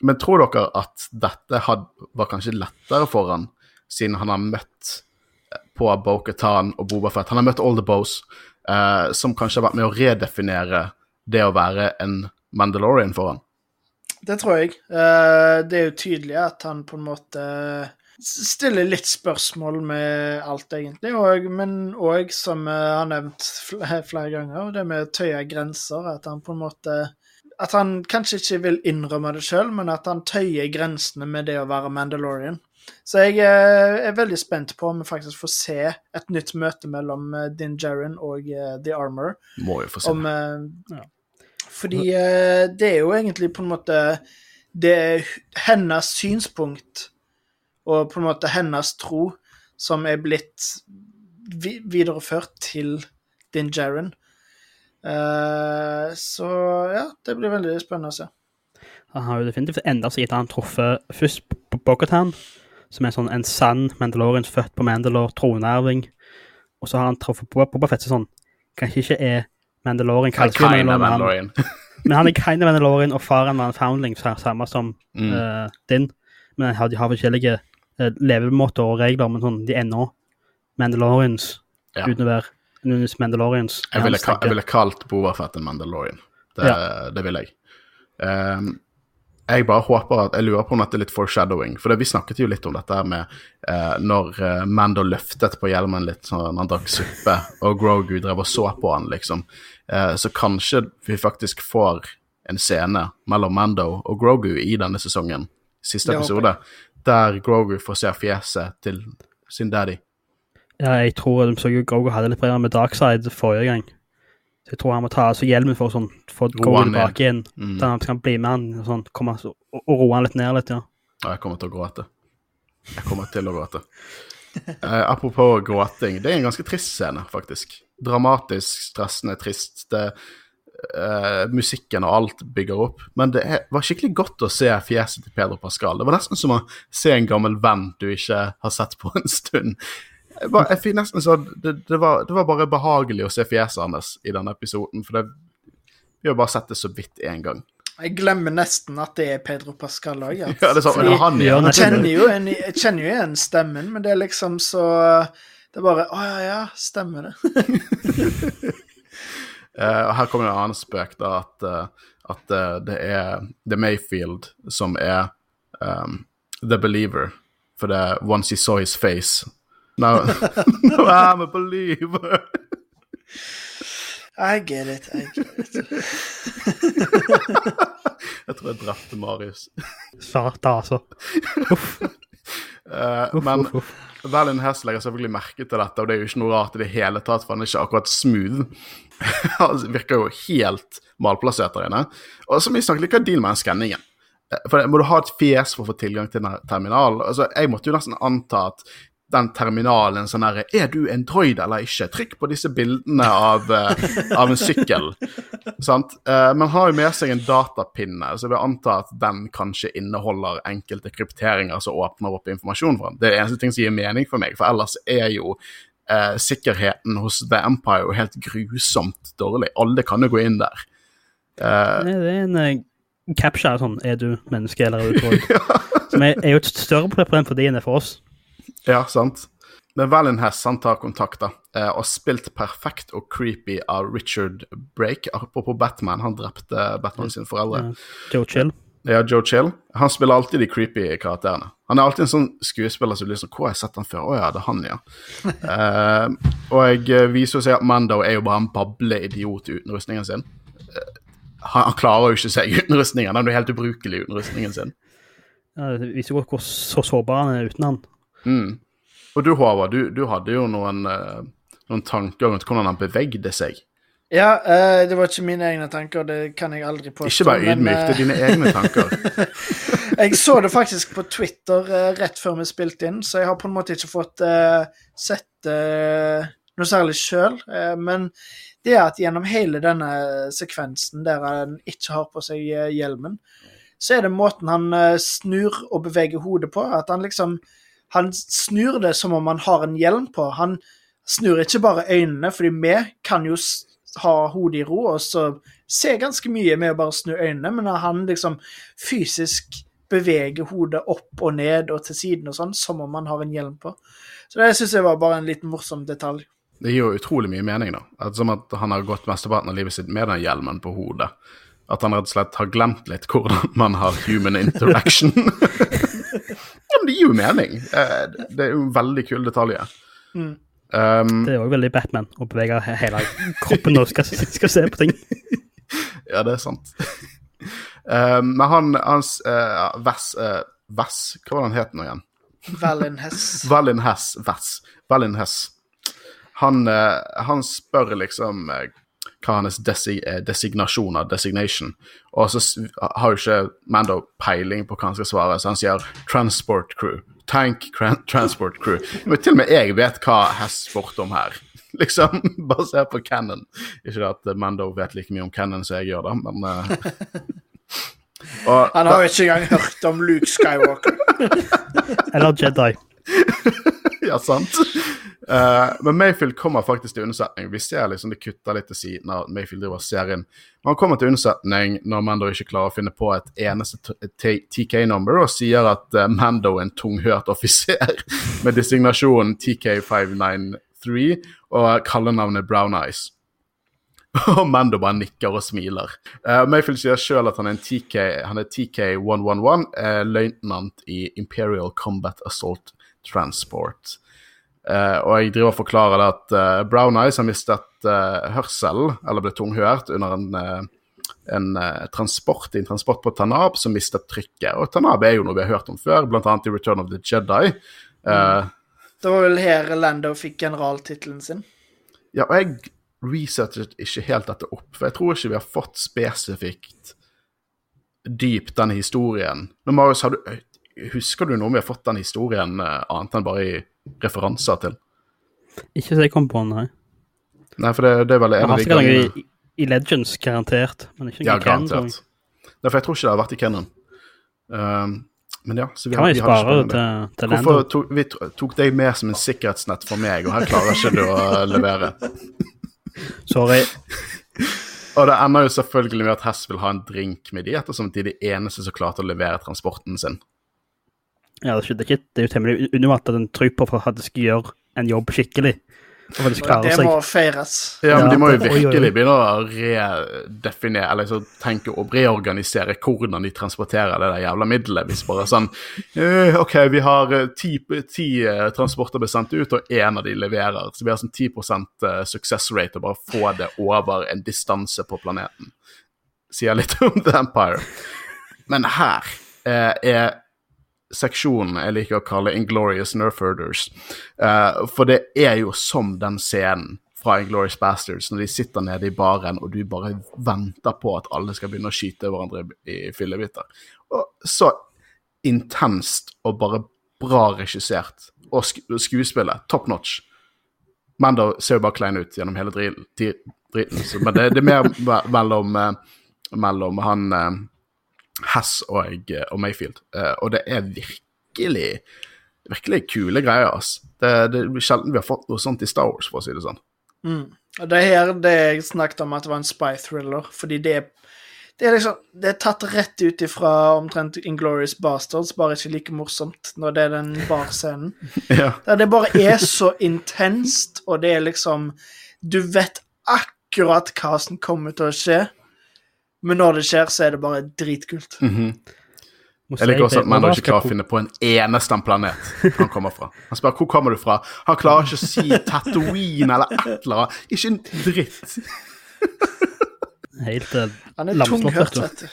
men tror dere at dette had, var kanskje lettere for han, siden han har møtt eh, på Bo-Katan og Boba Fett Han har møtt all the bows, uh, som kanskje har vært med å redefinere det å være en Mandalorian for han. Det tror jeg. Uh, Det er jo tydelig at han på en måte stiller litt spørsmål med alt, egentlig. Og, men òg, som jeg har nevnt flere ganger, det med å tøye grenser. At han på en måte At han kanskje ikke vil innrømme det sjøl, men at han tøyer grensene med det å være Mandalorian. Så jeg eh, er veldig spent på om vi faktisk får se et nytt møte mellom eh, Din Djarin og eh, The Armor. Må jo få se. Om, ja. Fordi det er jo egentlig på en måte Det er hennes synspunkt og på en måte hennes tro som er blitt vi videreført til Din Jaren. Uh, så ja, det blir veldig spennende å se. Han har jo definitivt enda seg gitt han truffet først på Bogotan, som er sånn en sann Mandalorian født på Mandalore, tronarving. Og så har han truffet på Boba Fett, sånn Kanskje ikke er Mandalorian kanskje of Mandalorian, Mandalorian. men han er kind of Mandalorian, og faren var en foundling, sa- samme som Mm. uh, din. Men de har, forskjellige eh, levemåter og regler, men sånn, de er ennå Mandalorians, Ja. uten å være Nunes Mandalorians. Jeg ville, ka- jeg ville kalt Bovafett en Mandalorian. Det, det vil jeg. Um, jeg bare håper at Jeg lurer på om dette er litt foreshadowing. For det, vi snakket jo litt om dette med eh, når eh, Mando løftet på hjelmen litt sånn han drakk suppe, og Grogu drev og så på han, liksom. Eh, så kanskje vi faktisk får en scene mellom Mando og Grogu i denne sesongen, siste episode, der Grogu får se fjeset til sin daddy. Ja, jeg tror de så jo Grogu hadde litt problemer med Darkside forrige gang. Så jeg tror han må ta seg hjelmen for å sånn, få Grogu tilbake igjen. Mm. Så han kan bli med han og sånn, komme, og, og roe han litt ned litt, ja. Ja, jeg kommer til å gråte. Jeg kommer til å gråte. Eh, apropos gråting, det er en ganske trist scene, faktisk. Dramatisk, stressende, trist. Det, eh, musikken og alt bygger opp. Men det er, var skikkelig godt å se fjeset til Pedro Pascal. Det var nesten som å se en gammel venn du ikke har sett på en stund. Jeg, bare, jeg fikk nesten så, det, det, var, det var bare behagelig å se fjeset hans i denne episoden, for det, vi har bare sett det så vidt én gang. Jeg glemmer nesten at det er Pedro Pascal òg. Ja. Ja, det er sånn, Fordi ja, han Ja, igjen. jeg kjenner jo en- jeg kjenner jo igjen stemmen, men det er liksom så Det er bare Å ja, ja, stemmer det. Eh, og her kommer det en annen spøk, da, at, uh, at uh, det er The Mayfield som er um, The Believer. For det er Once he saw his face Now, now I'm a believer. I get it. I get it. Jeg tror jeg drepte Marius. Svarte, altså. Uff, Uff, men. Valin Hess legger selvfølgelig merke til dette, og det er jo ikke noe rart i det hele tatt, for han er ikke akkurat smooth. han virker jo helt malplassert der inne. Og så vi snakket litt om deal med den skanningen. Eh, For Må du ha et fjes for å få tilgang til terminalen? Altså, jeg måtte jo nesten anta at den terminalen sånn herre Er du en droid eller ikke? Trykk på disse bildene av, eh, av en sykkel. Sant? Eh, Men har jo med seg en datapinne, så jeg vil anta at den kanskje inneholder enkelte krypteringer som åpner opp informasjon for den. Det er det eneste ting som gir mening for meg, for ellers er jo eh, sikkerheten hos The Empire jo helt grusomt dårlig. Alle kan jo gå inn der. Eh, Det er en eh, capture sånn Er du menneske eller er du droid? Som er, er jo et større problem for de enn det er for oss. Ja, sant. Men Valenhess han tar kontakt da, eh, og spilt perfekt og creepy av Richard Brake. Apropos Batman, han drepte Batman sine foreldre. Joe Chill. Ja, Joe Chill. Han spiller alltid de creepy karakterene. Han er alltid en sånn skuespiller som sånn Hvor har jeg sett han før? Å ja, det er han, ja. uh, og jeg eh, viser jo seg at Mando er jo bare en bableidiot uten rustningen sin. Uh, han, han klarer jo ikke seg uten rustningen. Han er jo helt ubrukelig uten rustningen sin. Ja, det viser jo hvor så sårbar han er uten han. Mm. Og du, Håvard, du, du hadde jo noen, eh, noen tanker rundt hvordan han bevegde seg. Ja, eh, det var ikke mine egne tanker, det kan jeg aldri påstå. Ikke vær ydmyk, eh, det er dine egne tanker. Jeg så det faktisk på Twitter eh, rett før vi spilte inn, så jeg har på en måte ikke fått eh, sett eh, noe særlig sjøl. men det er at gjennom hele denne sekvensen der han ikke har på seg eh, hjelmen, så er det måten han eh, snur og beveger hodet på. At han liksom Han snur det som om han har en hjelm på. Han snur ikke bare øynene, fordi vi kan jo ha hodet i ro og så se ganske mye med å bare snu øynene, men når han liksom fysisk beveger hodet opp og ned og til siden og sånn, som om han har en hjelm på. Så det syns jeg var bare en liten morsom detalj. Det gir jo utrolig mye mening, da. At, som at han har gått mesteparten av livet sitt med den hjelmen på hodet. At han rett og slett har glemt litt hvordan man har human interaction. det gir jo mening. Eh, Det er jo en veldig kul detalj. Mm. Um, Det er jo veldig Batman å bevege hele kroppen når du skal, skal se på ting. ja, det er sant. um, men han hans uh, Vess uh, Vess, hva var det han het nå igjen? Valin Hess. Valin Hess. Vess. Valin Hess. Han, uh, han spør liksom hva hans desi eh, designasjon er, designation, og så har jo ikke Mando peiling på hva han skal svare, så han sier 'transport crew'. Tank transport crew. Men til og med jeg vet hva Hess spurte om her. Liksom, bare se på Cannon. Ikke at Mando vet like mye om Cannon som jeg gjør, da, men uh... og, Han har jo ikke engang hørt om Luke Skywalker. Eller Jedi. Ja, sant. Uh, men Mayfield kommer faktisk til unnsetning. Vi ser liksom det kutter litt til siden av Mayfield driver serien. Men han kommer til unnsetning når Mando ikke klarer å finne på et eneste t- t- TK-number og sier at uh, Mando er en tunghørt offiser med designasjonen TK593 og kallenavnet Brown Eyes. Og Mando bare nikker og smiler. Uh, Mayfield sier sjøl at han er en TK, han TK111, uh, løytnant i Imperial Combat Assault Transport. Uh, og jeg driver og forklarer det at uh, Brown Eyes har mistet uh, hørselen, eller ble tunghørt, under en, en transport i en transport på Tanab som mistet trykket. Og Tanab er jo noe vi har hørt om før, bl.a. i Return of the Jedi. Mm. Det var vel her Lando fikk generaltittelen sin. Ja, og jeg researchet ikke helt dette opp, for jeg tror ikke vi har fått spesifikt dypt denne historien. Nå, Marius, har du, husker du noe om vi har fått den historien eh, annet enn bare i referanser til? Ikke så jeg kom på, nei. Nei, for det, det er vel en av de gangene i, i Legends, garantert. Men ikke Ja, garantert. Canon, tror jeg. tror ikke det har vært i Kennan. Um, men ja, så vi Kan vi spare det til, til Hvorfor tok, vi to- tok deg med som en sikkerhetsnett for meg, og her klarer ikke du å levere? Sorry. Og det ender jo selvfølgelig med at Hess vil ha en drink med de, ettersom de er de eneste som klarte å levere transporten sin. Ja, det skjedde ikke- det er jo temmelig unormalt at en trooper faktisk gjøre en jobb skikkelig. Og Det må feires. Ja, men de må jo virkelig begynne å redefinere, eller så tenke og reorganisere hvordan de transporterer det der jævla middelet. Hvis bare sånn eh, OK, vi har eh, ti, ti eh, transporter blitt sendt ut, og én av de leverer. Så vi har sånn 10 eh, success rate og bare få det over en distanse på planeten. Sier litt om The Empire. Men her eh, er seksjonen jeg liker å kalle Inglorious Nerfherders. Uh, for det er jo som den scenen fra Inglorious Bastards, når de sitter nede i baren, og du bare venter på at alle skal begynne å skyte hverandre i fillebiter. Og så intenst og bare bra regissert. Og sk skuespillet, top notch. Men da ser jo bare klein ut gjennom hele driten, men det, det er mer mellom, eh, mellom han eh, Hess og, og Mayfield. Eh, og det er virkelig virkelig kule greier. ass. Det, det er sjelden vi har fått noe sånt i Star Wars, for å si det sånn. Og det er her det jeg snakket om at det var en spy thriller, fordi det det er liksom Det er tatt rett ut ifra omtrent Inglorious Bastards, bare ikke like morsomt når det er den barscenen. Ja. Der det bare er så intenst, og det er liksom Du vet akkurat hva som kommer til å skje, men når det skjer, så er det bare dritkult. Må Jeg liker også at Mando ikke klarer å finne på en eneste planet han kommer fra. Han spør hvor kommer du fra. Han klarer ikke å si Tatooine eller et eller annet. Ikke en dritt. Helt uh, Han er tunghørt, vet du.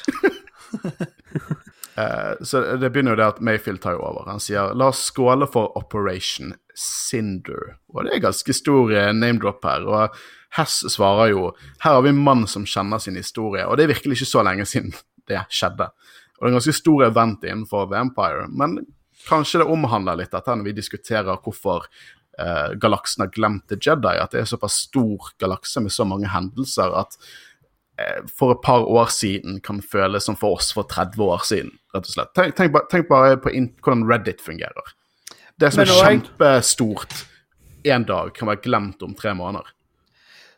Eh, så det begynner jo det at Mayfield tar jo over. Han sier la oss skåle for Operation Cinder. Og det er ganske stor eh, name-drop her. Og Hess svarer jo her har vi en mann som kjenner sin historie. Og det er virkelig ikke så lenge siden det skjedde. Og det er en ganske stor event innenfor Vampire, Men kanskje det omhandler litt dette når vi diskuterer hvorfor eh, galaksen har glemt The Jedi. At det er såpass stor galakse med så mange hendelser at for et par år siden kan føles som for oss for 30 år siden, rett og slett. Tenk, tenk, bare, tenk bare på hvordan Reddit fungerer. Det som er kjempestort en dag, kan være glemt om tre måneder.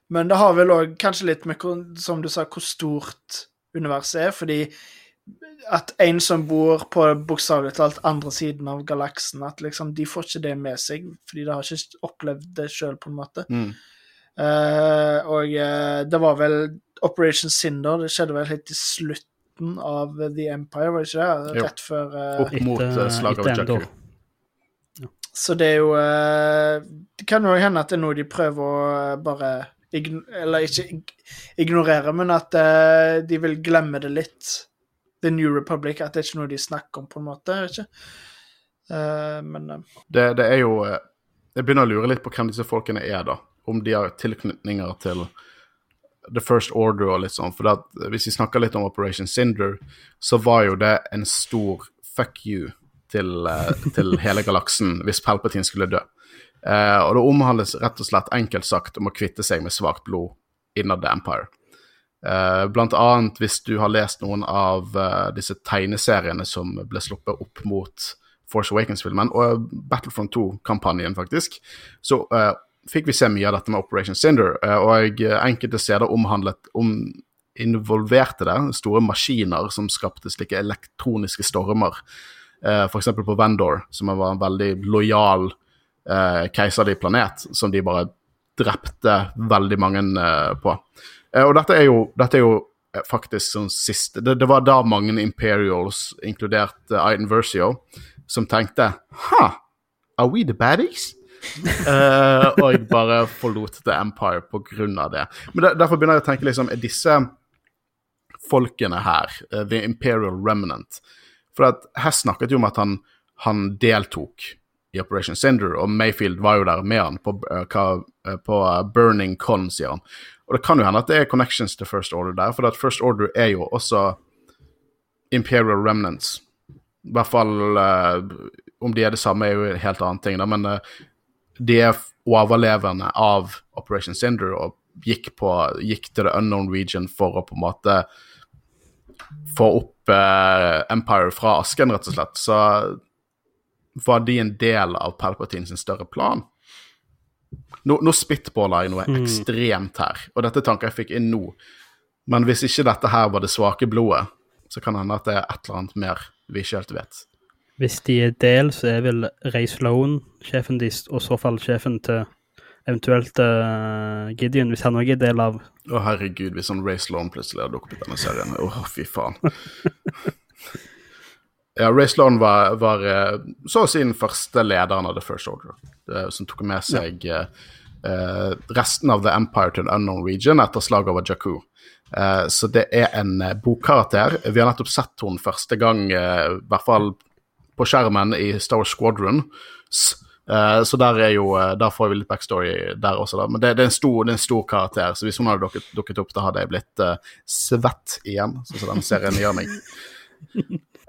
Men det har vel òg kanskje litt med, som du sa, hvor stort universet er. Fordi at en som bor på bokstavelig talt andre siden av galaksen, at liksom de får ikke det med seg, fordi de har ikke opplevd det sjøl, på en måte. Mm. Uh, og uh, det var vel Operation Cinder, det skjedde vel helt i slutten av The Empire, var det ikke det? Jo. Rett før uh, Opp mot uh, slaget av Jakku. Så det er jo uh, Det kan jo hende at det er noe de prøver å bare ign Eller ikke ig ignorere, men at uh, de vil glemme det litt. The New Republic. At det er ikke noe de snakker om, på en måte. ikke. Eh, men Det, det er jo Jeg begynner å lure litt på hvem disse folkene er, da. Om de har tilknytninger til The First Order og litt sånn. For at, hvis vi snakker litt om Operation Cinder, så var jo det en stor fuck you til, eh, til hele galaksen hvis Palpatine skulle dø. Eh, og det omhandles rett og slett enkelt sagt om å kvitte seg med svakt blod innad The Empire. Eh, blant annet hvis du har lest noen av eh, disse tegneseriene som ble sluppet opp mot Force Awakens-filmen, og Battlefront 2-kampanjen, faktisk, så eh, fikk vi se mye av dette med Operation Cinder, eh, og eh, enkelte steder omhandlet om involverte det store maskiner som skapte slike elektroniske stormer. Eh, eksempel på Vendor, som var en veldig lojal eh, keiserlig planet, som de bare drepte veldig mange på. Og dette er jo, dette er jo faktisk sånn siste det, det var da mange Imperials, inkludert Aiden Iden Versio, som tenkte Ha, are we the baddies? Eh, og bare forlot The Empire på grunn av det. Men der, derfor begynner jeg å tenke liksom, er disse folkene her, uh, The Imperial Remnant For at her snakket jo om at han, han deltok i Operation Cinder, og Mayfield var jo der med han på, uh, på Burning Con, sier han. Og det kan jo hende at det er connections til First Order der, for at First Order er jo også Imperial Remnants. I hvert fall Om de er det samme, er jo en helt annen ting, da, men de er overlevende av Operation Cinder, og gikk, på, gikk til the unknown region for å på en måte få opp eh, Empire fra asken, rett og slett, så var de en del av Palpatine sin større plan. Nå, nå spitballer jeg noe ekstremt her, og dette er tanker jeg fikk inn nå. Men hvis ikke dette her var det svake blodet, så kan det hende at det er et eller annet mer vi ikke helt vet. Hvis de er del, så er vel Ray Sloan sjefen deres, og så fall sjefen til eventuelt uh, Gideon, hvis han òg er del av Å, herregud, hvis han Ray Sloan plutselig hadde dukket opp i denne serien. Å, fy faen. ja, Ray Sloan var, var eh, så å si den første lederen av The First Order, eh, som tok med seg ja. uh, resten av The Empire to an Unknown Region etter slaget over Jakku. Eh, så det er en bokkarakter. Vi har nettopp sett henne første gang, i hvert fall på skjermen, i Star Wars Squadron. Eh, så der, er jo, eh, der får vi litt backstory der også, da. Men det, det, er en stor, det er en stor karakter, så hvis hun hadde dukket, dukket opp, da hadde jeg blitt uh, svett igjen, sånn som den serien gjør meg.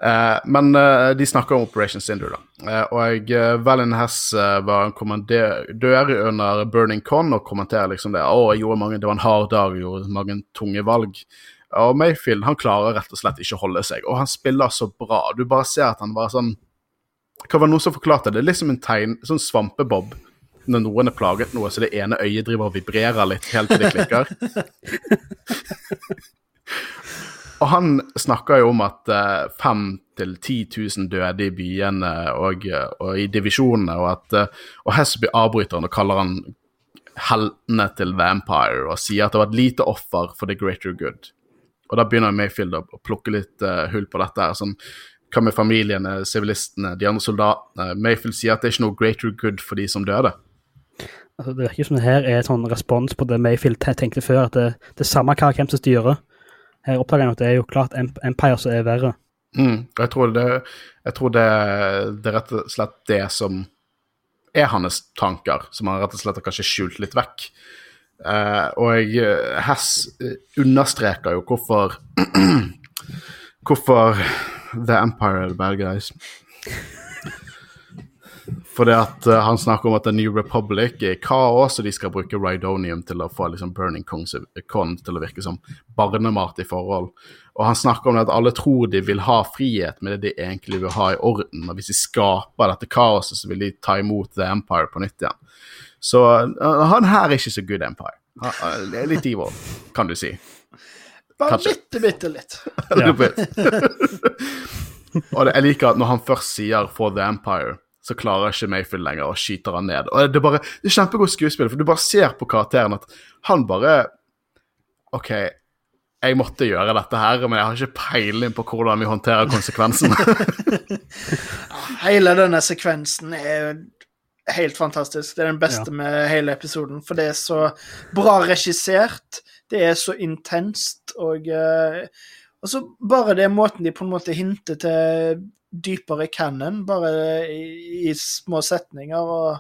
Uh, men de snakker om Operation Cinder, da. Og Valin Hess var en kommandør under Burning Con og kommenterer liksom det. Å, jeg gjorde mange, det var en hard dag, jeg gjorde mange tunge valg. Og Mayfield han klarer rett og slett ikke å holde seg, og han spiller så bra. Du bare ser at han bare sånn Hva var det noen som forklarte det? Det er liksom en tegn, sånn svampebob. Når noen er plaget noe, så det ene øyet driver og vibrerer litt helt til det klikker. Og han snakker jo om at eh, 5000 til 10 000 døde i byene og, og i divisjonene, og at eh, og Hesby avbryter han og kaller han heltene til Vampire og sier at det var et lite offer for the greater good. Og da begynner Mayfield å, å plukke litt uh, hull på dette. her, sånn, Hva med familiene, sivilistene, de andre soldatene? Mayfield sier at det er ikke noe greater good for de som døde. altså, Det virker som det her er en sånn respons på det Mayfield tenkte før, at det, det er samme hva hvem som styrer. Her oppdager han at det er jo klart Empire som er verre. Mm, og jeg tror, det, jeg tror det, det er rett og slett det som er hans tanker, som han rett og slett har kanskje skjult litt vekk. Eh, og jeg Hess eh, understreker jo hvorfor Hvorfor The Empire are the bad guys. Fordi at uh, han snakker om at The New Republic er kaos, og de skal bruke Rhydonium til å få liksom, Burning Kongs Con til å virke som barnemat i forhold. Og han snakker om at alle tror de vil ha frihet, men det de egentlig vil ha i orden. Og hvis de skaper dette kaoset, så vil de ta imot The Empire på nytt igjen. Så uh, han her er ikke så good Empire. Han, uh, litt evil, kan du si. Bare Kanskje. bitte, bitte litt. Og det, jeg liker at når han først sier 'For the Empire', så klarer ikke Mayfield lenger og skyter han ned. Og Det er bare, det er kjempegodt skuespill, for du bare ser på karakteren at han bare OK, jeg måtte gjøre dette her, men jeg har ikke peiling på hvordan vi håndterer konsekvensene. Hele denne sekvensen er helt fantastisk. Det er den beste Ja. med hele episoden, for det er så bra regissert. Det er så intenst, og eh, Og så bare det måten de på en måte hinter til dypere canon, bare i, i små setninger, og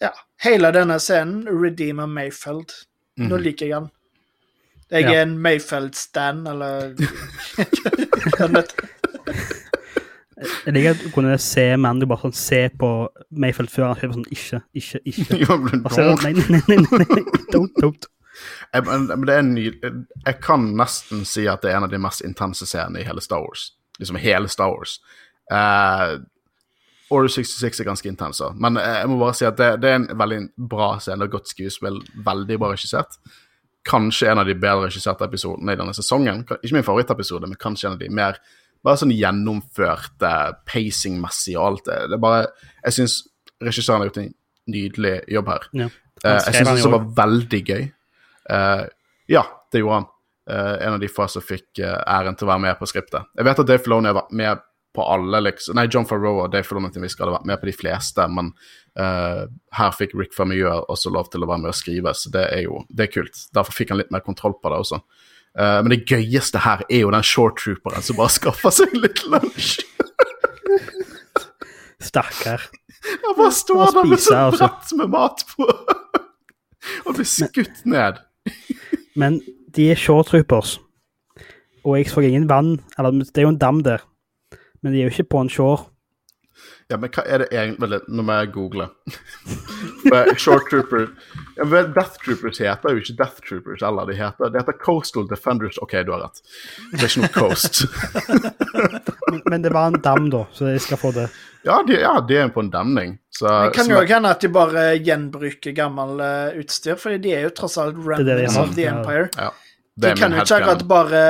Ja. Hele denne scenen redeemer Mayfeld. Nå liker jeg han. Jeg Ja. er en Mayfeld-stan, eller. Jeg liker at du kunne se Mandy bare sånn se på Mayfeld før han skrev sånn ikke, ikke, ikke. Så er nei, nei, nei, nei, nei, don't, don't. Jeg, men, det er en ny Jeg kan nesten si at det er en av de mest intense scenene i hele Star Wars. Liksom hele Star Wars. Uh, Order 66 er ganske intens men eh, jeg må bare si at det, det er en veldig bra scene og godt skuespill. Veldig bra regissert. Kanskje en av de bedre regisserte episodene i denne sesongen. Ikke min favorittepisode, men kanskje en av de mer bare sånn gjennomførte pacing-messig og alt det. Det bare Jeg syns regissøren har gjort en nydelig jobb her. Ja. Eh, jeg syns det var veldig gøy. Eh, ja, det gjorde han. Eh, en av de få som fikk eh, æren til å være med på skriptet. Jeg vet at Dave Filoni har vært med på alle, liksom. Nei, John Farrow og Dave Filoni til en viss grad har vært med på de fleste, men her fikk Rick Famille også lov til å være med og skrive, så det er jo det er kult. Derfor fikk han litt mer kontroll på det også. Uh, men det gøyeste her er jo den short trooperen som bare skaffer seg litt lunsj. Stakkar. Han bare står der med sånn altså. brett med mat på. og blir skutt ned. Men de er shoretroopers, og jeg så ingen vann Eller det er jo en dam der, men de er jo ikke på en shore. Ja, men hva er det egentlig Nå må jeg google. Short Trooper ja, Death Troopers heter jo ikke Death Troopers eller De heter, de heter Coastal Defenders. OK, du har rett. Det er ikke noe Coast. Men, men det var en dam, da, så jeg skal få det. Ja, de, ja, de er på en demning. Så, Det kan jo hende at de bare gjenbruker gammel uh, utstyr, for de er jo tross alt det remnants of the. Empire. ja, De det kan jo ikke akkurat bare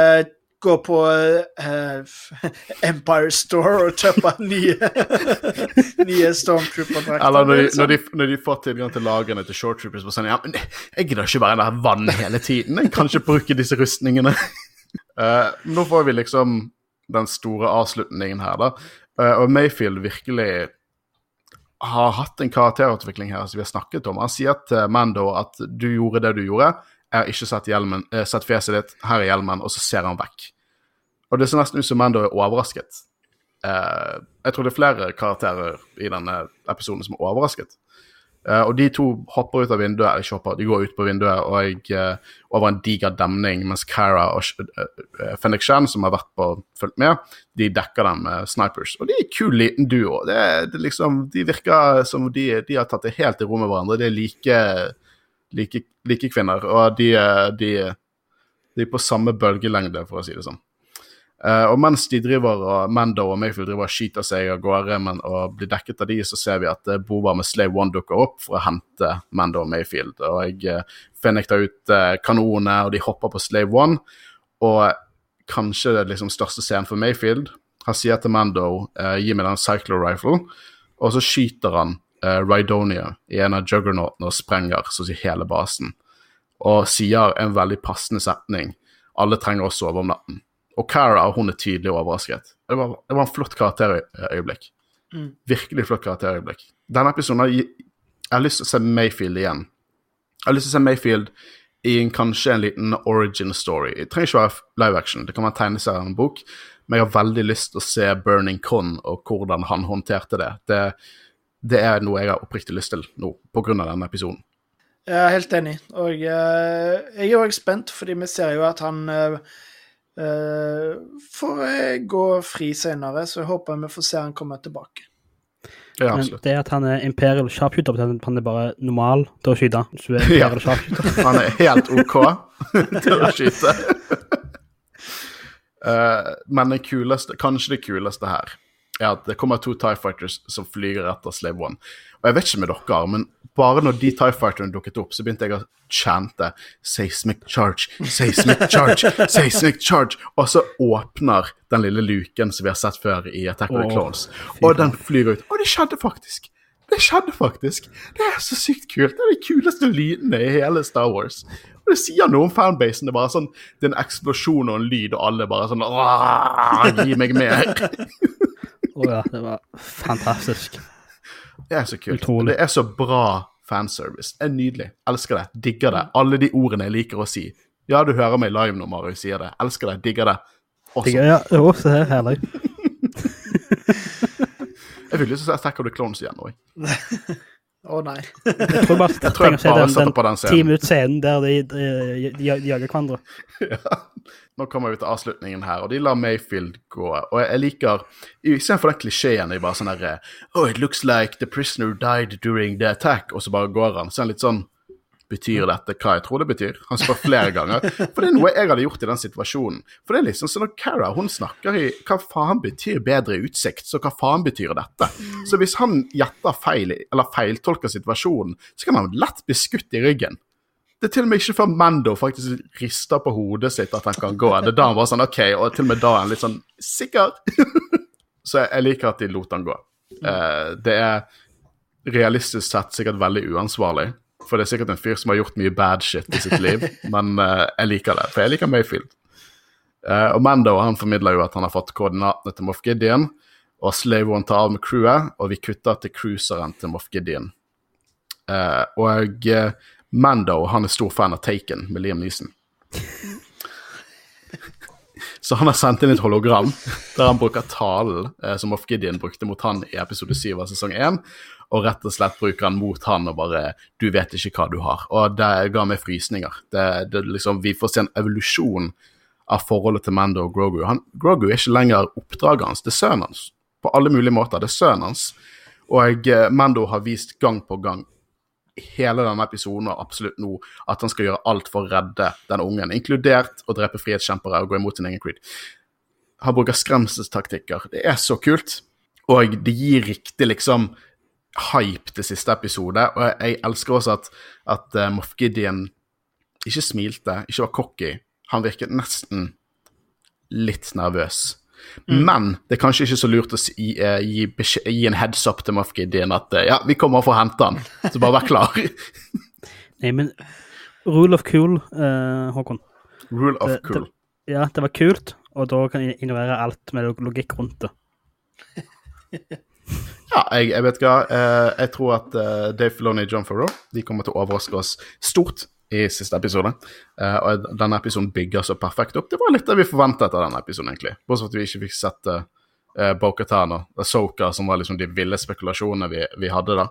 gå på uh, Empire Store og kjøpe nye, nye Stormtrooper-drakter. Eller når de, liksom. når, de, når de får tilgang til lagrene til Short Troopers og sånn, ja, men jeg gidder ikke være der vann hele tiden. Jeg kan ikke bruke disse rustningene. uh, nå får vi liksom den store avslutningen her, da. Eh, og Mayfield virkelig har hatt en karakterutvikling her som vi har snakket om. Han sier til Mando at du gjorde det du gjorde, jeg har ikke sett, hjelmen, eh, sett fjeset ditt, her er hjelmen, og så ser han vekk. Og det ser nesten ut som Mando er overrasket. Eh, jeg tror det er flere karakterer i denne episoden som er overrasket. Eh, og de to hopper ut av vinduet, eller ikke hopper, de går ut på vinduet og eh, over en diger demning, mens Cara og uh, Fennek Shan, som har vært på fulgt med, de dekker dem med snipers. Og de er en kul liten duo. Det, det liksom, de virker som de, de har tatt det helt i ro med hverandre. De er like, like, like kvinner, og de, de, de er på samme bølgelengde, for å si det sånn. Eh, og mens de driver og Mando og Mayfield driver og skyter seg av gårde men, og blir dekket av de, så ser vi at uh, Bova med Slave One dukker opp for å hente Mando og Mayfield. Og uh, finner tar ut uh, kanonene, og de hopper på Slave One. Og kanskje det liksom største scenen for Mayfield. Han sier til Mando uh, gi meg den cycler rifle, og så skyter han uh, Rydonia i en av juggernautene og sprenger så å si hele basen. Og sier en veldig passende setning. Alle trenger å sove om natten. Og Cara hun er tydelig overrasket. Det var, det var en flott karakterøyeblikk. Virkelig flott karakterøyeblikk. Denne episoden har Jeg har lyst til å se Mayfield igjen. Jeg har lyst til å se Mayfield i en, kanskje en liten origin story. Det trenger ikke være live action, det kan være en tegneserie eller en bok, men jeg har veldig lyst til å se Burning Con og hvordan han håndterte det. Det, det er noe jeg har oppriktig lyst til nå, av denne episoden. Jeg er helt enig. Og eh, jeg er òg spent, fordi vi ser jo at han eh, får jeg gå fri senere, så jeg håper vi får se han komme tilbake. Ja, Men det at han er imperial sharpshooter, betyr at han er bare normal til å skyte. Hvis du er Ja. Han er helt OK til å skyte. uh, men det kuleste, kanskje det kuleste her, er at det kommer to Tie Fighters som flyger etter Slave One. Og jeg vet ikke med dere, men bare når de Tie Fighterne dukket opp, så begynte jeg å chante 'Seismic Charge', 'Seismic Charge', 'Seismic Charge', og så åpner den lille luken som vi har sett før i Attack of the Clones, og den flyr ut. Og det skjedde faktisk! Det skjedde faktisk! Det er så sykt kult! Det er de kuleste lydene i hele Star Wars. Og det sier noe om fanbasen. Det er bare sånn, det er en eksplosjon og en lyd, og alle bare sånn «Åh, Gi meg mer! Å ja, det var fantastisk. Det er så kult. Utrolig. Det er så bra fanservice. Det er nydelig. Elsker det. Digger det. Alle de ordene jeg liker å si. Ja, du hører meg live når Marius sier det. Elsker det. Digger det. Også. Jeg, ja, jo, se her, herlig. Jeg fikk lyst til å se Attack of the Clones igjen jeg. Å nei. Jeg tror bare jeg tror jeg trenger å se bare den, setter på den den scenen. ti minutter scenen der de, de, de, de jager hverandre. Nå kommer vi til avslutningen her, og de lar Mayfield gå. Og jeg liker Istedenfor den klisjeen i bare sånn derre Oh, it looks like the prisoner died during the attack, og så bare går han. Så er han litt sånn Betyr dette hva jeg tror det betyr? Han spør flere ganger. For det er noe jeg hadde gjort i den situasjonen. For det er liksom sånn at Cara hun snakker i Hva faen betyr bedre utsikt? Så hva faen betyr dette? Så hvis han gjetter feil, eller feiltolker situasjonen, så kan han lett bli skutt i ryggen. Det er til og med ikke før Mando faktisk rister på hodet sitt at han kan gå. Det er da han var sånn OK, og til og med da er han litt sånn sikker. Så jeg, liker at de lot han gå. Eh, det er realistisk sett sikkert veldig uansvarlig. For det er sikkert en fyr som har gjort mye bad shit i sitt liv, men eh, jeg liker det. For jeg liker Mayfield. Eh, og Mando han formidler jo at han har fått koordinatene til Moff Gideon, og Slave One tar av med crewet, og vi kutter til cruiseren til Moff Gideon. Og Mando han er stor fan av Taken med Liam Neeson. Så han har sendt inn et hologram der han bruker talen eh, som Off Gideon brukte mot han i episode 7 av sesong 1, og rett og slett bruker han mot han og bare 'Du vet ikke hva du har'. Og det ga meg frysninger. Det, det liksom, Vi får se en evolusjon av forholdet til Mando og Grogu. Han, Grogu er ikke lenger oppdraget hans, det er sønnen hans. på alle mulige måter. Det er sønnen hans. Og eh, Mando har vist gang på gang hele denne episoden og absolutt nå at han skal gjøre alt for å redde den ungen, inkludert å drepe frihetskjempere og gå imot sin egen creed. Han bruker skremselstaktikker. Det er så kult. Og det gir riktig liksom hype til siste episode. Og jeg, elsker også at, at uh, Moff Gideon ikke smilte, ikke var cocky. Han virket nesten litt nervøs. Men det er kanskje ikke så lurt å si, eh, gi, gi en heads up til Moff Gideon at eh, ja, vi kommer for å hente han, så bare vær klar. Nei, men Rule of cool, eh, Håkon. Rule of Det- cool. Ja, det var kult, og da kan jeg ignorere alt med logikk rundt det. Ja, jeg, jeg vet hva. Eh, jeg tror at Dave Filoni og John Farrow de kommer til å overraske oss stort i siste episode. Uh, og denne episoden bygger så perfekt opp. Det var litt det vi forventet av denne episoden, egentlig. Bortsett fra at vi ikke fikk sett uh, Bo-Katan og Soka, som var liksom de ville spekulasjonene vi, vi hadde da.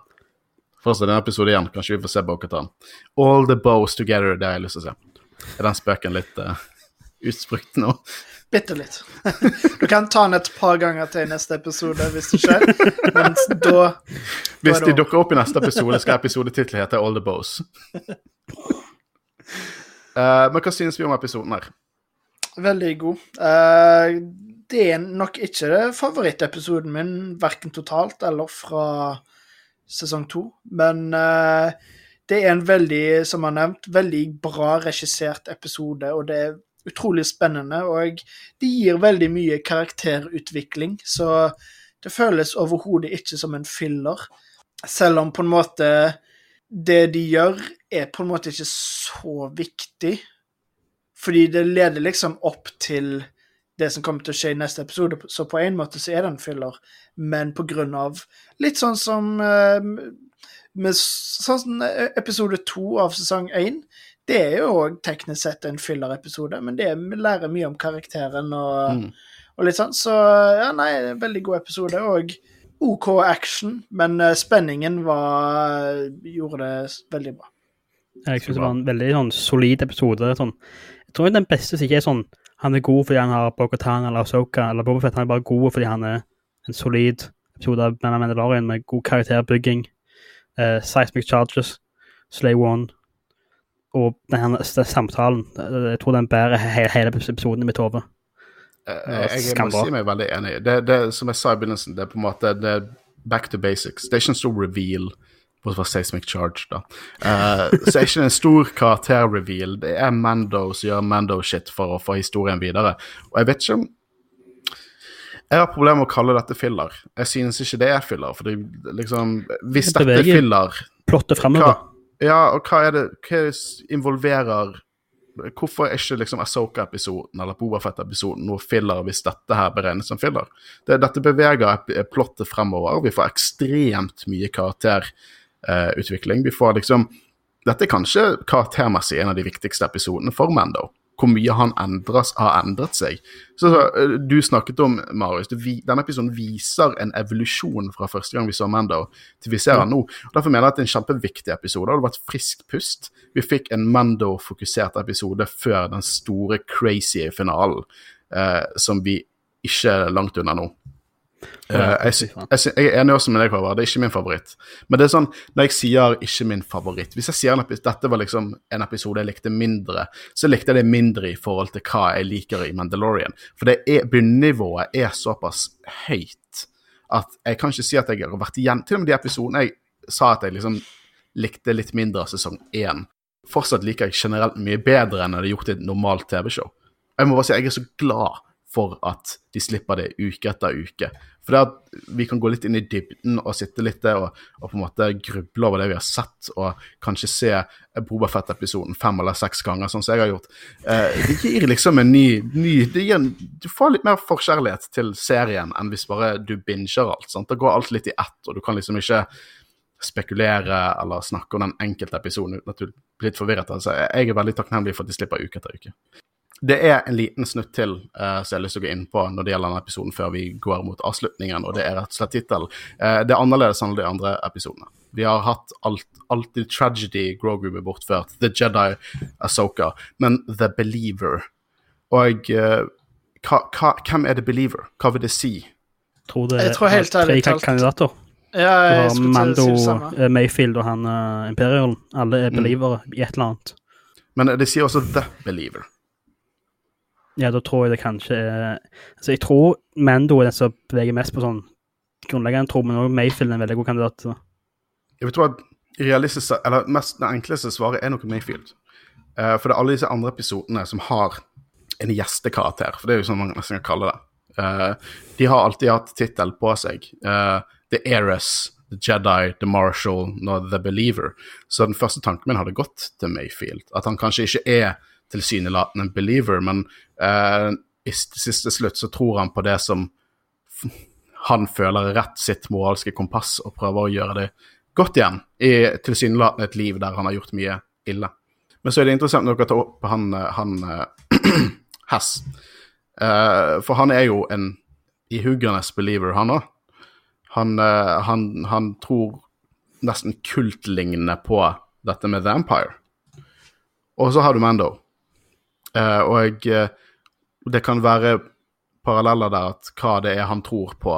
Først i denne episoden igjen, kanskje vi får se Bo-Katan. All the bows together, det har jeg lyst til å se. Er den spøken litt uh, utsprukt nå? Bitte litt. Du kan ta den et par ganger til i neste episode hvis det skjer. Mens da Hvis de dukker opp i neste episode, skal episodetittelen hete All the Bows. Eh, men hva synes vi om episoden her? Veldig god. Uh, det er nok ikke favorittepisoden min, verken totalt eller fra sesong to. Men uh, det er en veldig, som jeg har nevnt, veldig bra regissert episode, og det er utrolig spennende. Og det gir veldig mye karakterutvikling, så det føles overhodet ikke som en filler. Selv om på en måte det de gjør, er på en måte ikke så viktig. Fordi det leder liksom opp til det som kommer til å skje i neste episode, så på en måte så er det en filler, men på grunn av litt sånn som eh, med sånn som episode to av sesong én. Det er jo òg teknisk sett en filler-episode, men det lærer mye om karakteren og, Mm. og litt sånn. Så ja, nei, veldig god episode. Og OK action, men eh, spenningen var gjorde det veldig bra. Jeg synes det var en veldig sånn, solid episode. Sånn. Jeg tror den beste som ikke er sånn han er god fordi han har Bo-Katan eller Ahsoka eller Boba Fett. Han er bare god fordi han er en solid episode av Ben Mandalorian med god karakterbygging, Uh, seismic charges, Slay One og den samtalen. Jeg tror den bærer hele, hele episoden i mitt hode. Eh, Ja, jeg, jeg må si meg veldig enig. Det, det, som jeg sa i begynnelsen, det er på en måte det back to basics. Det er ikke en stor reveal, bortsett fra Seismic Charge, da. Uh, så er ikke en stor karakter-reveal. Det er Mando som gjør Mando-shit for å få historien videre. Og jeg vet ikke om Jeg har problemer med å kalle dette filler. Jeg synes ikke det er filler, for det, liksom Hvis dette er filler Plottet hva, fremover. ja, og hva er det Hva er det involverer Hvorfor er ikke liksom Asoka-episoden eller Bobafett-episoden noe filler hvis dette her beregnes som filler? Det, dette beveger plottet fremover. Vi får ekstremt mye karakterutvikling. vi får liksom Dette er kanskje karaktermessig en av de viktigste episodene for Mando. Hvor mye han endres, har endret seg. Så, så eh, Du snakket om, Marius, vi, denne episoden viser en evolusjon fra første gang vi så Mando, til vi ser han nå. Og Derfor mener jeg at det er en kjempeviktig episode. Det hadde vært friskt pust. Vi fikk en Mando-fokusert episode før den store crazy finalen, eh, som vi ikke er langt unna nå. Eh, jeg, jeg, jeg er enig også med deg, Håvard. Det er ikke min favoritt. Men det er sånn, når jeg sier 'ikke min favoritt' Hvis jeg sier en episode, dette var liksom en episode jeg likte mindre, så likte jeg det mindre i forhold til hva jeg liker i Mandalorian. For det er, bunnivået er såpass høyt at jeg kan ikke si at jeg har vært igjen Til og med de episodene jeg sa at jeg liksom likte litt mindre av sesong én, fortsatt liker jeg generelt mye bedre enn jeg hadde gjort i et normalt TV-show. Jeg må bare si jeg er så glad for at de slipper det uke etter uke. For det at vi kan gå litt inn i dybden og sitte litt der og, og på en måte gruble over det vi har sett, og kanskje se Bobafett-episoden fem eller seks ganger, sånn som jeg har gjort. Eh, det gir liksom en ny, ny det gir en, Du får litt mer forkjærlighet til serien enn hvis bare du binger alt. sant? Da går alt litt i ett, og du kan liksom ikke spekulere eller snakke om den enkelte episoden uten at du blir litt forvirret. Altså, jeg er veldig takknemlig for at de slipper uke etter uke. Det er en liten snutt til uh, som jeg har lyst til å gå inn på når det gjelder denne episoden, før vi går mot avslutningen, og det er rett og slett tittelen. Uh, det er annerledes enn de andre episodene. Vi har hatt alt, alltid tragedy Grogu ble bortført, The Jedi Asoka, men The Believer. Og uh, hva, hva, hvem er The Believer? Hva vil det si? tror det Jeg tror helt er tre ærlig talt- kandidater. Ja, jeg skulle til å Mando, si det samme. Mando, Mayfield og han uh, Imperialen. Alle er Mm. believere i et eller annet. Men det sier også The Believer. Ja, da tror jeg det kanskje er Altså, jeg tror Mando er den som beveger mest på sånn grunnleggende tro, men også Mayfield er en veldig god kandidat. Så. Jeg tro at realistisk, eller mest, det enkleste svaret er nok Mayfield. Uh, for det er alle disse andre episodene som har en gjestekarakter, for det er jo sånn man nesten kan kalle det. Uh, de har alltid hatt tittel på seg. Uh, The Heiress, The Jedi, The Marshal, no, The Believer. Så den første tanken min hadde gått til Mayfield. At han kanskje ikke er tilsynelatende en believer, men eh, i siste slutt så tror han på det som han føler er rett sitt moralske kompass, og prøver å gjøre det godt igjen i tilsynelatende et liv der han har gjort mye ille. Men så er det interessant når dere tar opp han, han eh, Hess. Eh, for han er jo en ihuggernes believer, han òg. Han, eh, han, han tror nesten kultlignende på dette med The Empire. Og så har du Mando. Eh, og eh, det kan være paralleller der at hva det er han tror på,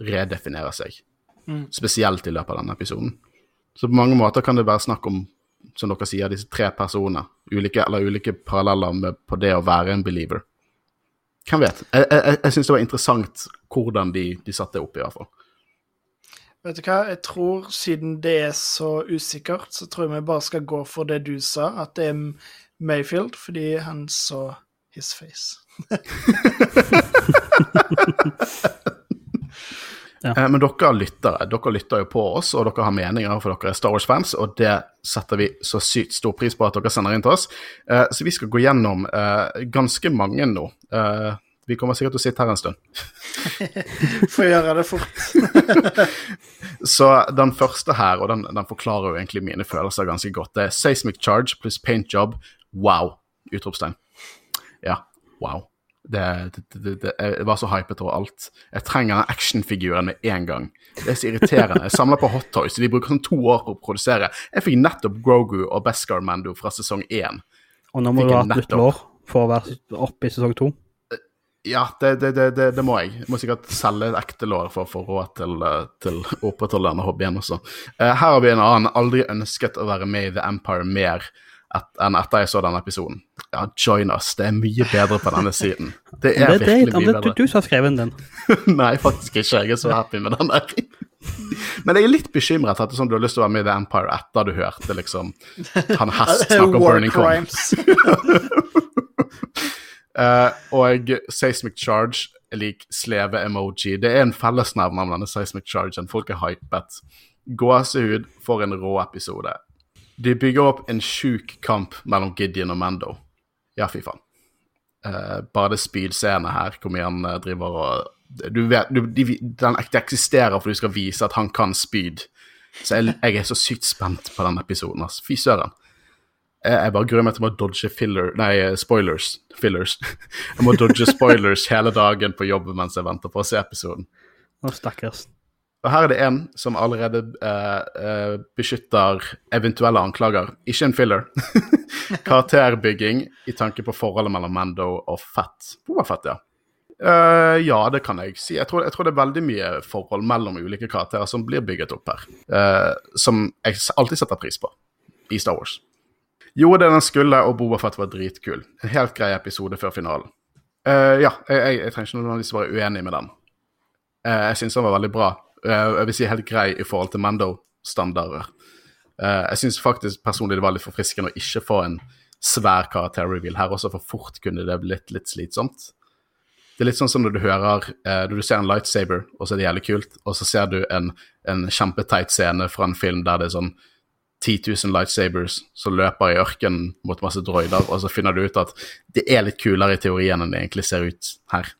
redefinerer seg. Spesielt i løpet av denne episoden. Så på mange måter kan det være snakk om, som dere sier, disse tre personer. Ulike, eller ulike paralleller med, på det å være en believer. Hvem vet? Jeg, jeg, jeg syns det var interessant hvordan de, de satte opp, i hvert fall. Vet du hva, jeg tror siden det er så usikkert, så tror jeg vi bare skal gå for det du sa, at det er Mayfield, fordi han så his face. Eh, Men dere lyttere, dere lytter jo på oss, og dere har meninger, for dere er Star Wars-fans, og det setter vi så sykt stor pris på at dere sender inn til oss. Eh, Så vi skal gå gjennom eh, ganske mange nå. Eh, Vi kommer sikkert til å sitte her en stund. For å gjøre det fort. Så den første her, og den, den forklarer jo egentlig mine følelser ganske godt, det er seismic charge pluss paint job. Wow! Utropstegn. Ja, wow. Det, det, det, jeg var så hypet over alt. Jeg trenger den actionfiguren med en gang. Det er så irriterende. Jeg samler på Hot Toys, de bruker sånn to år på å produsere. Jeg fikk nettopp Grogu og Beskar Mando fra sesong én. Og nå må du ha et nytt lår for å være oppe i sesong to. Ja, det, det, det, det, det må jeg. Jeg må sikkert selge et ekte lår for å få råd til, eh, til å opprettholde denne hobbyen også. Eh, her har vi en annen. Aldri ønsket å være med i The Empire mer et, enn etter jeg så denne episoden. Ja, join us. Det er mye bedre på denne siden. Det er det, det, virkelig om mye det, du, bedre. du som har skrevet den. Nei, faktisk ikke. Jeg er så happy med den der. Men jeg er litt bekymret etter som du har lyst til å være med i The Empire etter du hørte liksom han hest snakke om War Burning crimes. uh, og Seismic Charge er lik sleve-emoji. Det er en fellesnevner med denne Seismic Chargen. Folk er hypet. Gåsehud for en rå episode. De bygger opp en sjuk kamp mellom Gideon og Mando. Ja, fy faen. Uh, bare det spydscenen her, hvor mye han eh, driver og Du vet, du, de, den eksisterer for du skal vise at han kan spyd. Så jeg, jeg er så sykt spent på den episoden. Altså. Fy søren. Jeg, jeg bare gruer meg til å dodge filler, nei, spoilers. Fillers. Jeg må dodge spoilers hele dagen på jobb mens jeg venter på å se episoden. Å, stakkars. Og her er det en som allerede eh, eh, beskytter eventuelle anklager. Ikke en filler. Karakterbygging i tanke på forholdet mellom Mando og Fett. Boba Fett, ja. Uh, ja, det kan jeg si. Jeg tror, jeg tror det er veldig mye forhold mellom ulike karakterer som blir bygget opp her. Uh, som jeg alltid setter pris på i Star Wars. Gjorde det den skulle, og Boba Fett var dritkul. En helt grei episode før finalen. Uh, ja, jeg, jeg, jeg trenger ikke nødvendigvis være uenig med den. Jeg syns den var veldig bra. Eh, jeg vil si helt grei i forhold til Mando-standarder. Eh, jeg syns faktisk personlig det var litt forfriskende å ikke få en svær karakter-reveal her også, for fort kunne det blitt litt slitsomt. Det er litt sånn som når du hører eh, Når du ser en lightsaber, og så er det jævlig kult, og så ser du en, en kjempeteit scene fra en film der det er sånn 10 000 lightsabers som løper i ørkenen mot masse droider, og så finner du ut at det er litt kulere i teorien enn det egentlig ser ut her.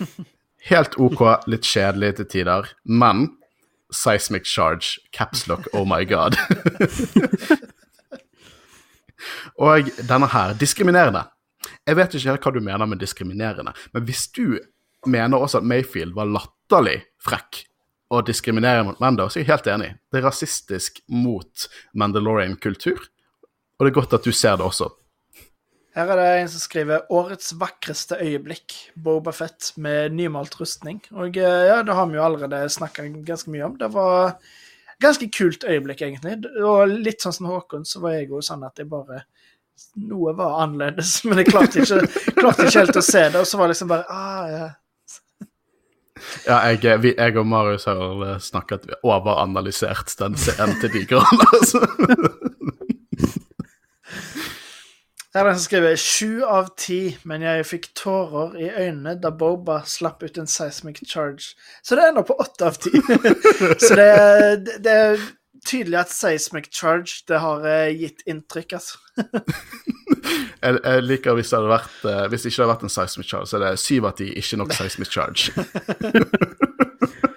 Helt OK, litt kjedelig til tider, men Seismic Charge, Capslock, oh my god. Og denne her, diskriminerende. Jeg vet ikke helt hva du mener med diskriminerende, men hvis du mener også at Mayfield var latterlig frekk og diskriminerende mot Mando, så er jeg helt enig. Det er rasistisk mot Mandalorian-kultur, og det er godt at du ser det også. Her er det en som skriver 'Årets vakreste øyeblikk', Boba Fett med nymalt rustning. Og eh, ja, det har vi jo allerede snakka ganske mye om. Det var ganske kult øyeblikk, egentlig. Og litt sånn som Håkon, så var jeg jo sånn at jeg bare Noe var annerledes, men jeg klarte ikke, klarte ikke helt å se det. Og så var det liksom bare ah, ja. Ja, jeg, vi, jeg og Marius har snakket overanalysert den scenen til de grader. Altså. Her er det en som skriver sju av ti, men jeg fikk tårer i øynene da Boba slapp ut en seismic charge. Så det ender på åtte av ti. Så det, det, det er tydelig at seismic charge det har eh, gitt inntrykk, altså. Jeg, jeg liker hvis det hadde vært eh, Hvis det ikke hadde vært en seismic charge, så er det syv av ti ikke nok seismic charge.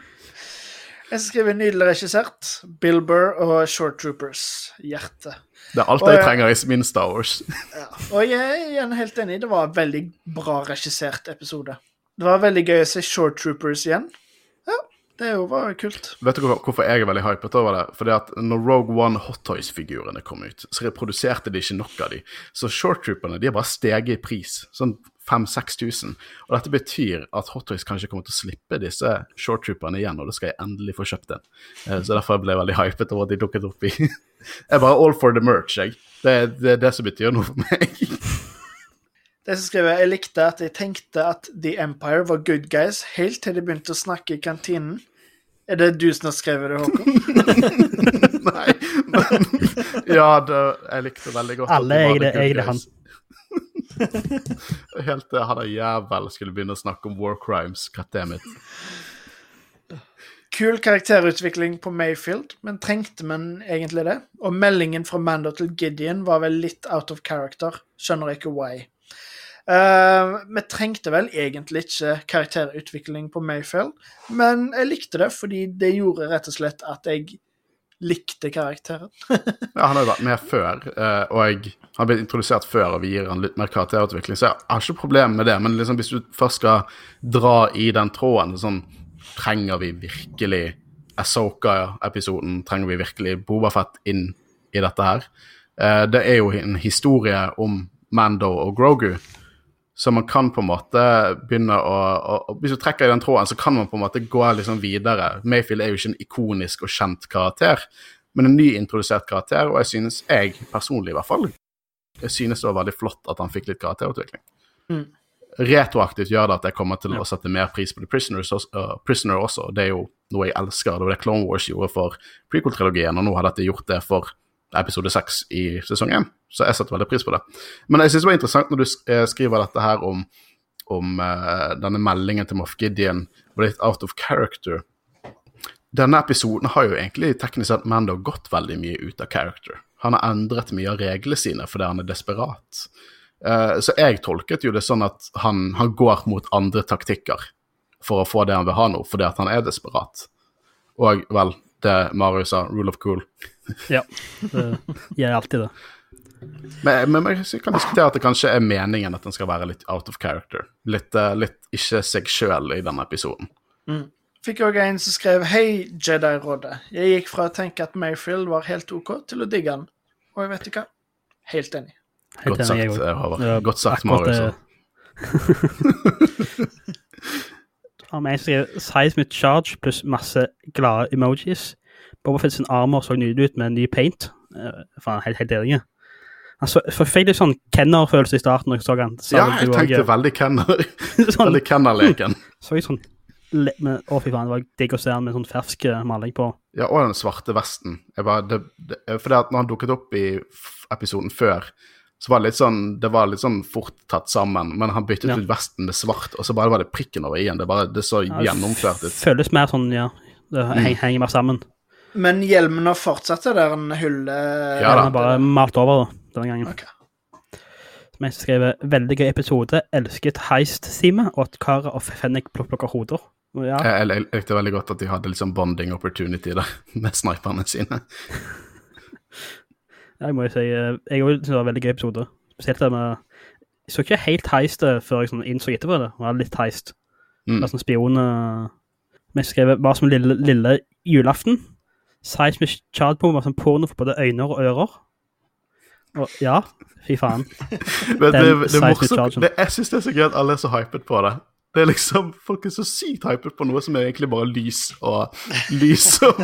Jeg skal skrive nydelig regissert. Bill Burr og Short Troopers. Hjerte. Det er alt Og jeg trenger i min Star Wars. Ja. Og jeg er igjen helt enig. Det var en veldig bra regissert episode. Det var veldig gøy å se Short Troopers igjen. Ja, det var kult. Vet du hvorfor jeg er veldig hypet over det? Fordi at når Rogue One Hot Toys-figurene kom ut, så reproduserte de ikke nok av de. Så Short Trooperne de har bare steget i pris. Sånn 5000-6000. Og dette betyr at Hottoys kanskje kommer til å slippe disse shorttrooperne igjen, og da skal jeg endelig få kjøpt en. Eh, Så derfor ble jeg veldig hypet over at de dukket opp i Jeg er bare all for the merch, jeg. Det, det er det som betyr noe for meg. Det som skriver, Jeg likte at jeg tenkte at The Empire var good guys, helt til de begynte å snakke i kantinen. Er det du som har skrevet det, Håkon? Nei, men Ja, det, jeg likte veldig godt at Alle de var the det- good guys. Helt til han jævel skulle begynne å snakke om war crimes. Goddammit. Kul karakterutvikling på Mayfield, men trengte man egentlig det? Og meldingen fra Mando til Gideon var vel litt out of character. Skjønner ikke why. Uh, vi trengte vel egentlig ikke karakterutvikling på Mayfield, men jeg likte det fordi det gjorde rett og slett at jeg likte karakteren. Ja, Han har jo vært med før, eh, og jeg har blitt introdusert før, og vi gir han litt mer karakterutvikling, så jeg har ikke problem med det. Men liksom hvis du først skal dra i den tråden, sånn Trenger vi virkelig Asoka-episoden? Trenger vi virkelig Bobafett inn i dette her? Eh, det er jo en historie om Mando og Grogu. Så man kan på en måte begynne å, å, Hvis du trekker i den tråden, så kan man på en måte gå liksom videre. Mayfield er jo ikke en ikonisk og kjent karakter, men en nyintrodusert karakter, og jeg synes, jeg personlig i hvert fall, jeg synes det var veldig flott at han fikk litt karakterutvikling. Mm. Retroaktivt gjør det at jeg kommer til å sette mer pris på The Prisoners, uh, Prisoner også. Det er jo noe jeg elsker. Det var det Clone Wars gjorde for prequel-trilogien, og nå har dette gjort det for episode seks i sesong én. Så jeg setter veldig pris på det. Men jeg synes det var interessant når du eh, skriver dette her om, om uh, denne meldingen til Moff Gideon var litt out of character. Denne episoden har jo egentlig teknisk sett Mando gått veldig mye ut av character. Han har endret mye av reglene sine fordi han er desperat. Uh, så jeg tolket jo det sånn at han, han går mot andre taktikker for å få det han vil ha nå, fordi at han er desperat. Og vel, det Marius sa, rule of cool. Ja. Det gjør alltid det. Men, men jeg kan diskutere at det kanskje er meningen at den skal være litt out of character. Litt, eh, litt ikke seg sjøl i denne episoden. Fikk òg en som skrev Hei, Jedi-rådet. Jeg gikk fra å tenke at Mayfield var helt OK, til å digge han. Og jeg vet du hva? Helt enig. Helt Godt enig, sagt, eh, Håvard. Ja, Godt sagt, Marius. en som skriver Seismic Charge pluss masse glade emojis. Boba Fett sin armer så nydelig ut med en ny paint. Uh, faen, helt, helt enig. Altså, jeg fikk litt sånn Kenner-følelse i starten når jeg så han. Så Ja, jeg tenkte veldig Kenner. sånn, Veldig Kenner-leken. så jeg sånn med, Å, fy faen, det var digg å se han med sånn fersk eh, maling på. Ja, og den svarte vesten. Jeg bare, det, det, fordi at når han dukket opp i episoden før, så var det litt sånn det var litt sånn fort tatt sammen, men han byttet Ja. ut vesten med svart, og så bare var det prikken over i-en. Det, bare, det så Ja, gjennomført ut. Føles mer sånn, ja. Det Mm. henger mer sammen. Men hjelmen har fortsatt det der en hullet Ja den er bare malt over da, denne gangen. Ok. Som jeg skrev veldig gøy episode. Elsket heist-teamet, og at Kara og Fennik pluk plukker hoder. Ja, Jeg, jeg, jeg likte veldig godt at de hadde sånn bonding opportunity der, med sniperne sine. jeg må jo si eh, Jeg òg syns det var veldig gøy episode. Spesielt det med Jeg så ikke helt heist før jeg sånn innså etterpå det. Det var litt heist. Mm. Det var sånn spion eh, Men jeg skrev bare som lille, lille julaften. Seismic Chardpo var som porno for både øyne og ører. Og ja, fy faen. Men det, det, er morsomt. Det, jeg syns det er så gøy at alle er så hypet på det. Det er liksom, Folk er så sykt hypet på noe som er egentlig bare lys og lys og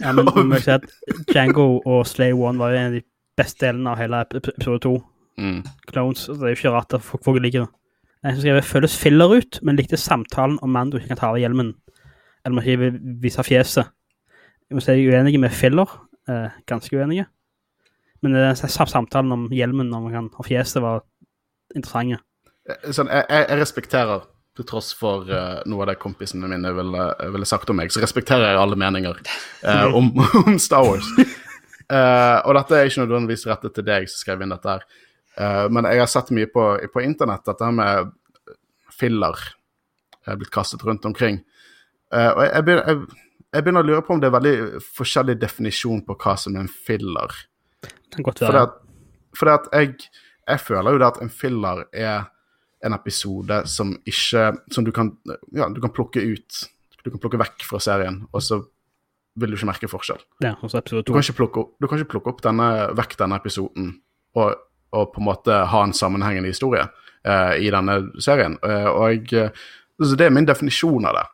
Ja, men om må jo si at Django og Slay One var jo en av de beste delene av hele episode to. mm. Clones. Det er jo ikke rart at folk, folk liker det. Jeg som skrev føles filler ut, men likte samtalen om Mando ikke kan ta av hjelmen. Eller må ikke vil vise fjeset. Jeg må si jeg er uenig med filler. Eh, ganske uenige. Men eh, samtalen om hjelmen om man kan ha fjeset, var interessante. sånn, jeg, jeg respekterer, til tross for uh, noe av det kompisene mine ville, ville sagt om meg, så respekterer jeg alle meninger uh, om, om Star Wars. Uh, og dette er ikke nødvendigvis rettet til deg som skrev inn dette her, Eh, men jeg har sett mye på, på internett, dette med filler er blitt kastet rundt omkring. Eh, og jeg, jeg, jeg, begynner å lure på om det er veldig forskjellig definisjon på hva som er en filler. Det kan godt være. for at jeg, jeg føler jo det at en filler er en episode som ikke Som du kan, ja, du kan plukke ut. Du kan plukke vekk fra serien, og så vil du ikke merke forskjell. Ja, også episode 2. Du kan ikke plukke, opp- du kan ikke plukke opp denne, vekk denne episoden og, og på en måte ha en sammenhengende historie eh, i denne serien. Eh, og jeg, så Det er min definisjon av det.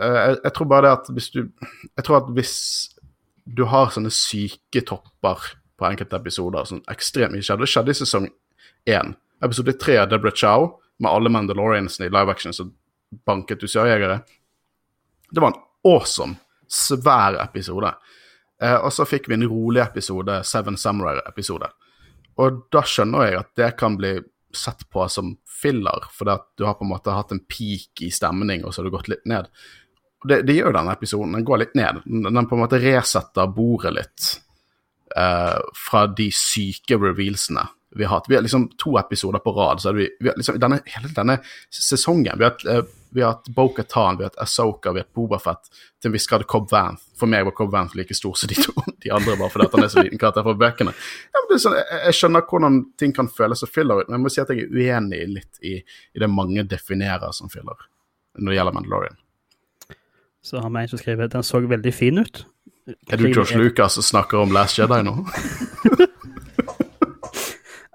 Eh, jeg, jeg tror bare det at hvis du Jeg tror at hvis du har sånne syke topper på enkelte episoder, sånn ekstremt mye skjedde. Det skjedde i sesong én. Episode tre av Deborah Chow med alle Mandaloriansene i live action som banket usiajegere. Det var en awesome, svær episode. Eh, og så fikk vi en rolig episode, Seven Samurai-episode. Og da skjønner jeg at det kan bli sett på som filler, fordi at du har på en måte hatt en peak i stemning, og så har du gått litt ned. Det, det gjør denne episoden. Den går litt ned. Den, på en måte resetter bordet litt eh, fra de syke revealsene vi har hatt. Vi har liksom to episoder på rad. så vi, vi har liksom, denne, Hele denne sesongen Vi har eh, vi har hatt Bo-Katan, vi har hatt Asoka, vi har hatt Bobafett. Til en viss grad Cobb Vanth. For meg var Cobb Vanth like stor som de to de andre, bare fordi han er så liten karakter fra bøkene. Ja, sånn, jeg, jeg skjønner hvordan ting kan føles som filler men jeg må si at jeg er uenig litt i, i det mange definerer som filler når det gjelder Mandalorian. Så har vi en som skriver den så veldig fin ut. Er du Josh Lucas som snakker om Last Jedi nå?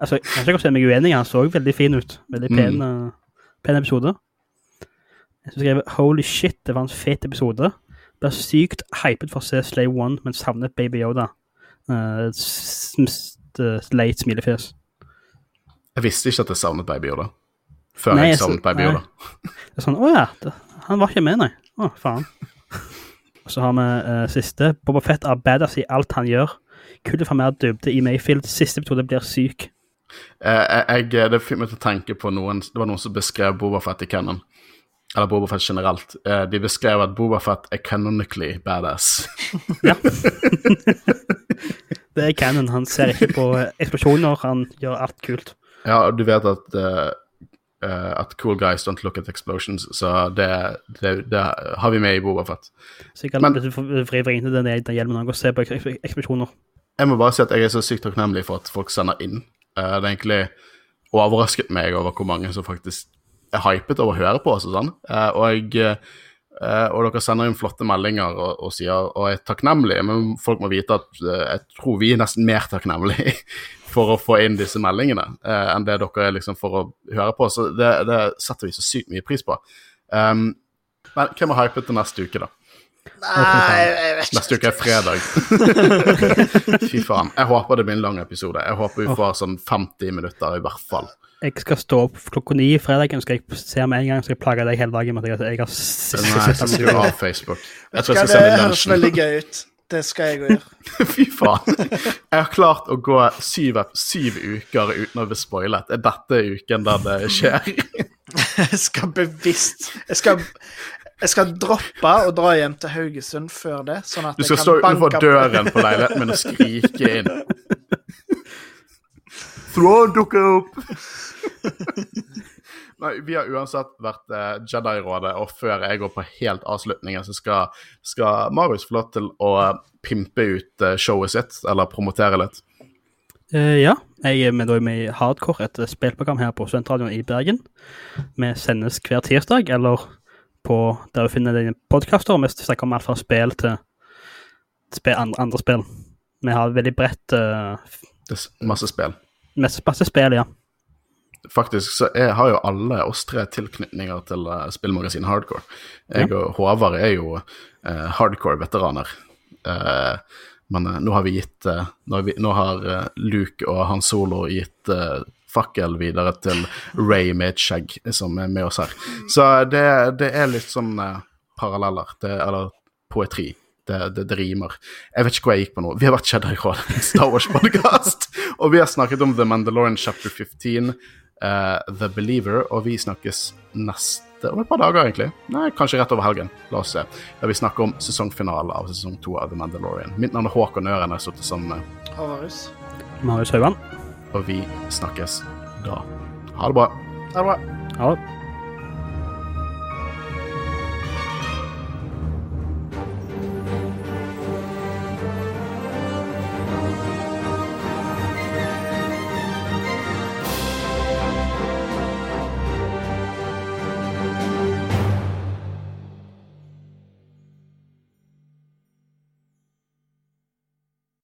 Altså, jeg kan ikke si meg uenig, han så veldig fin ut. Veldig pen, Mm. eh, pen episode. Jeg som skrev Holy shit, det var en fet episode. Ble sykt hypet for å se Slay One, men savnet Baby Yoda. Uh, late smilefjes. Jeg visste ikke at jeg savnet Baby Yoda. Før Nei, jeg savnet Baby. Yoda. Det er sånn, å ja, det, han var ikke med, nei. Å, faen. Og så har vi uh, siste. Boba Fett er badass i alt han gjør. Kult å få mer dybde i Mayfield. Siste episode blir syk. Eh, jeg, jeg- det fikk meg til å tenke på noen Det var noen som beskrev Boba Fett i canon. Eller Boba Fett generelt. Eh, de beskrev at Boba Fett er canonically badass. ja. Det er canon. Han ser ikke på eh, eksplosjoner. Han gjør alt kult. Ja, og du vet at eh, eh, at cool guys don't look at explosions, så det, det, det har vi med i Bobafett. Jeg vri vri inn til den, hjelmen og se på eks- eks- eksplosjoner. Jeg må bare si at jeg er så sykt takknemlig for at folk sender inn. Uh, det er egentlig overrasket meg over hvor mange som faktisk er hypet over å høre på oss og sånn. Uh, og, eh, og dere sender inn flotte meldinger og, og sier og er takknemlige, men folk må vite at jeg tror vi er nesten mer takknemlige for å få inn disse meldingene eh, enn det dere er liksom for å høre på. Så det, det setter vi så sykt mye pris på. Um, men hvem er hypet til neste uke, da? Nei, jeg vet ikke. Neste uke er fredag. Fy faen. Jeg håper det blir en lang episode. Jeg håper vi får sånn 50 minutter i hvert fall. Jeg skal stå opp klokka ni i fredagen, skal jeg se med en gang, skal jeg plage deg hele dagen med at jeg, har Nei, jeg skal av Facebook. Jeg tror Skal jeg skal det sende høres veldig lunsjen. gøy ut. Det skal jeg òg gjøre. Fy faen. Jeg har klart å gå syv, syv uker uten å bli spoilet. Er dette uken der det skjer? Jeg skal bevisst Jeg skal, jeg skal droppe å dra hjem til Haugesund før det. Sånn at Du jeg skal kan stå utenfor døren på leiligheten min og skrike inn. Thrawn dukker opp! Nei, Vi har uansett vært eh, Jedi-rådet, og før jeg går på helt avslutningen, så skal, skal Marius få lov til å pimpe ut eh, showet sitt, eller promotere litt. Uh, ja, jeg er med, med i Hardcore, et spillprogram her på Studentradioen i Bergen. Vi sendes hver tirsdag, eller på der du finner dine podkaster. Vi snakker om alt fra spill til spil, andre, andre spill. Vi har veldig bredt eh, s- masse spill. Masse, masse spill, ja. Faktisk så er, har jo alle oss tre tilknytninger til uh, spillmagasinet Hardcore. Jeg og Håvard er jo eh, hardcore-veteraner. Eh, men eh, nå har vi gitt eh, Nå har, vi, nå har eh, Luke og Han Solo gitt eh, fakkel videre til Ray med et skjegg, som er med oss her. Så det, det er litt sånn eh, paralleller. Det, eller poetri. Det, det, det rimer. Jeg vet ikke hvor jeg gikk på nå. Vi har vært Jedi-råd, Star Wars-podkast, og vi har snakket om The Mandalorian chapter 15, eh, The Believer, og vi snakkes neste om et par dager, egentlig. Nei, kanskje rett over helgen. La oss se. Der vi snakker om sesongfinale av sesong to av The Mandalorian. Mitt navn er Håkon Øren, jeg har sittet sammen med Havarus. Marius Haugan. Og vi snakkes da. Ha det bra. Ha det bra. Ha det.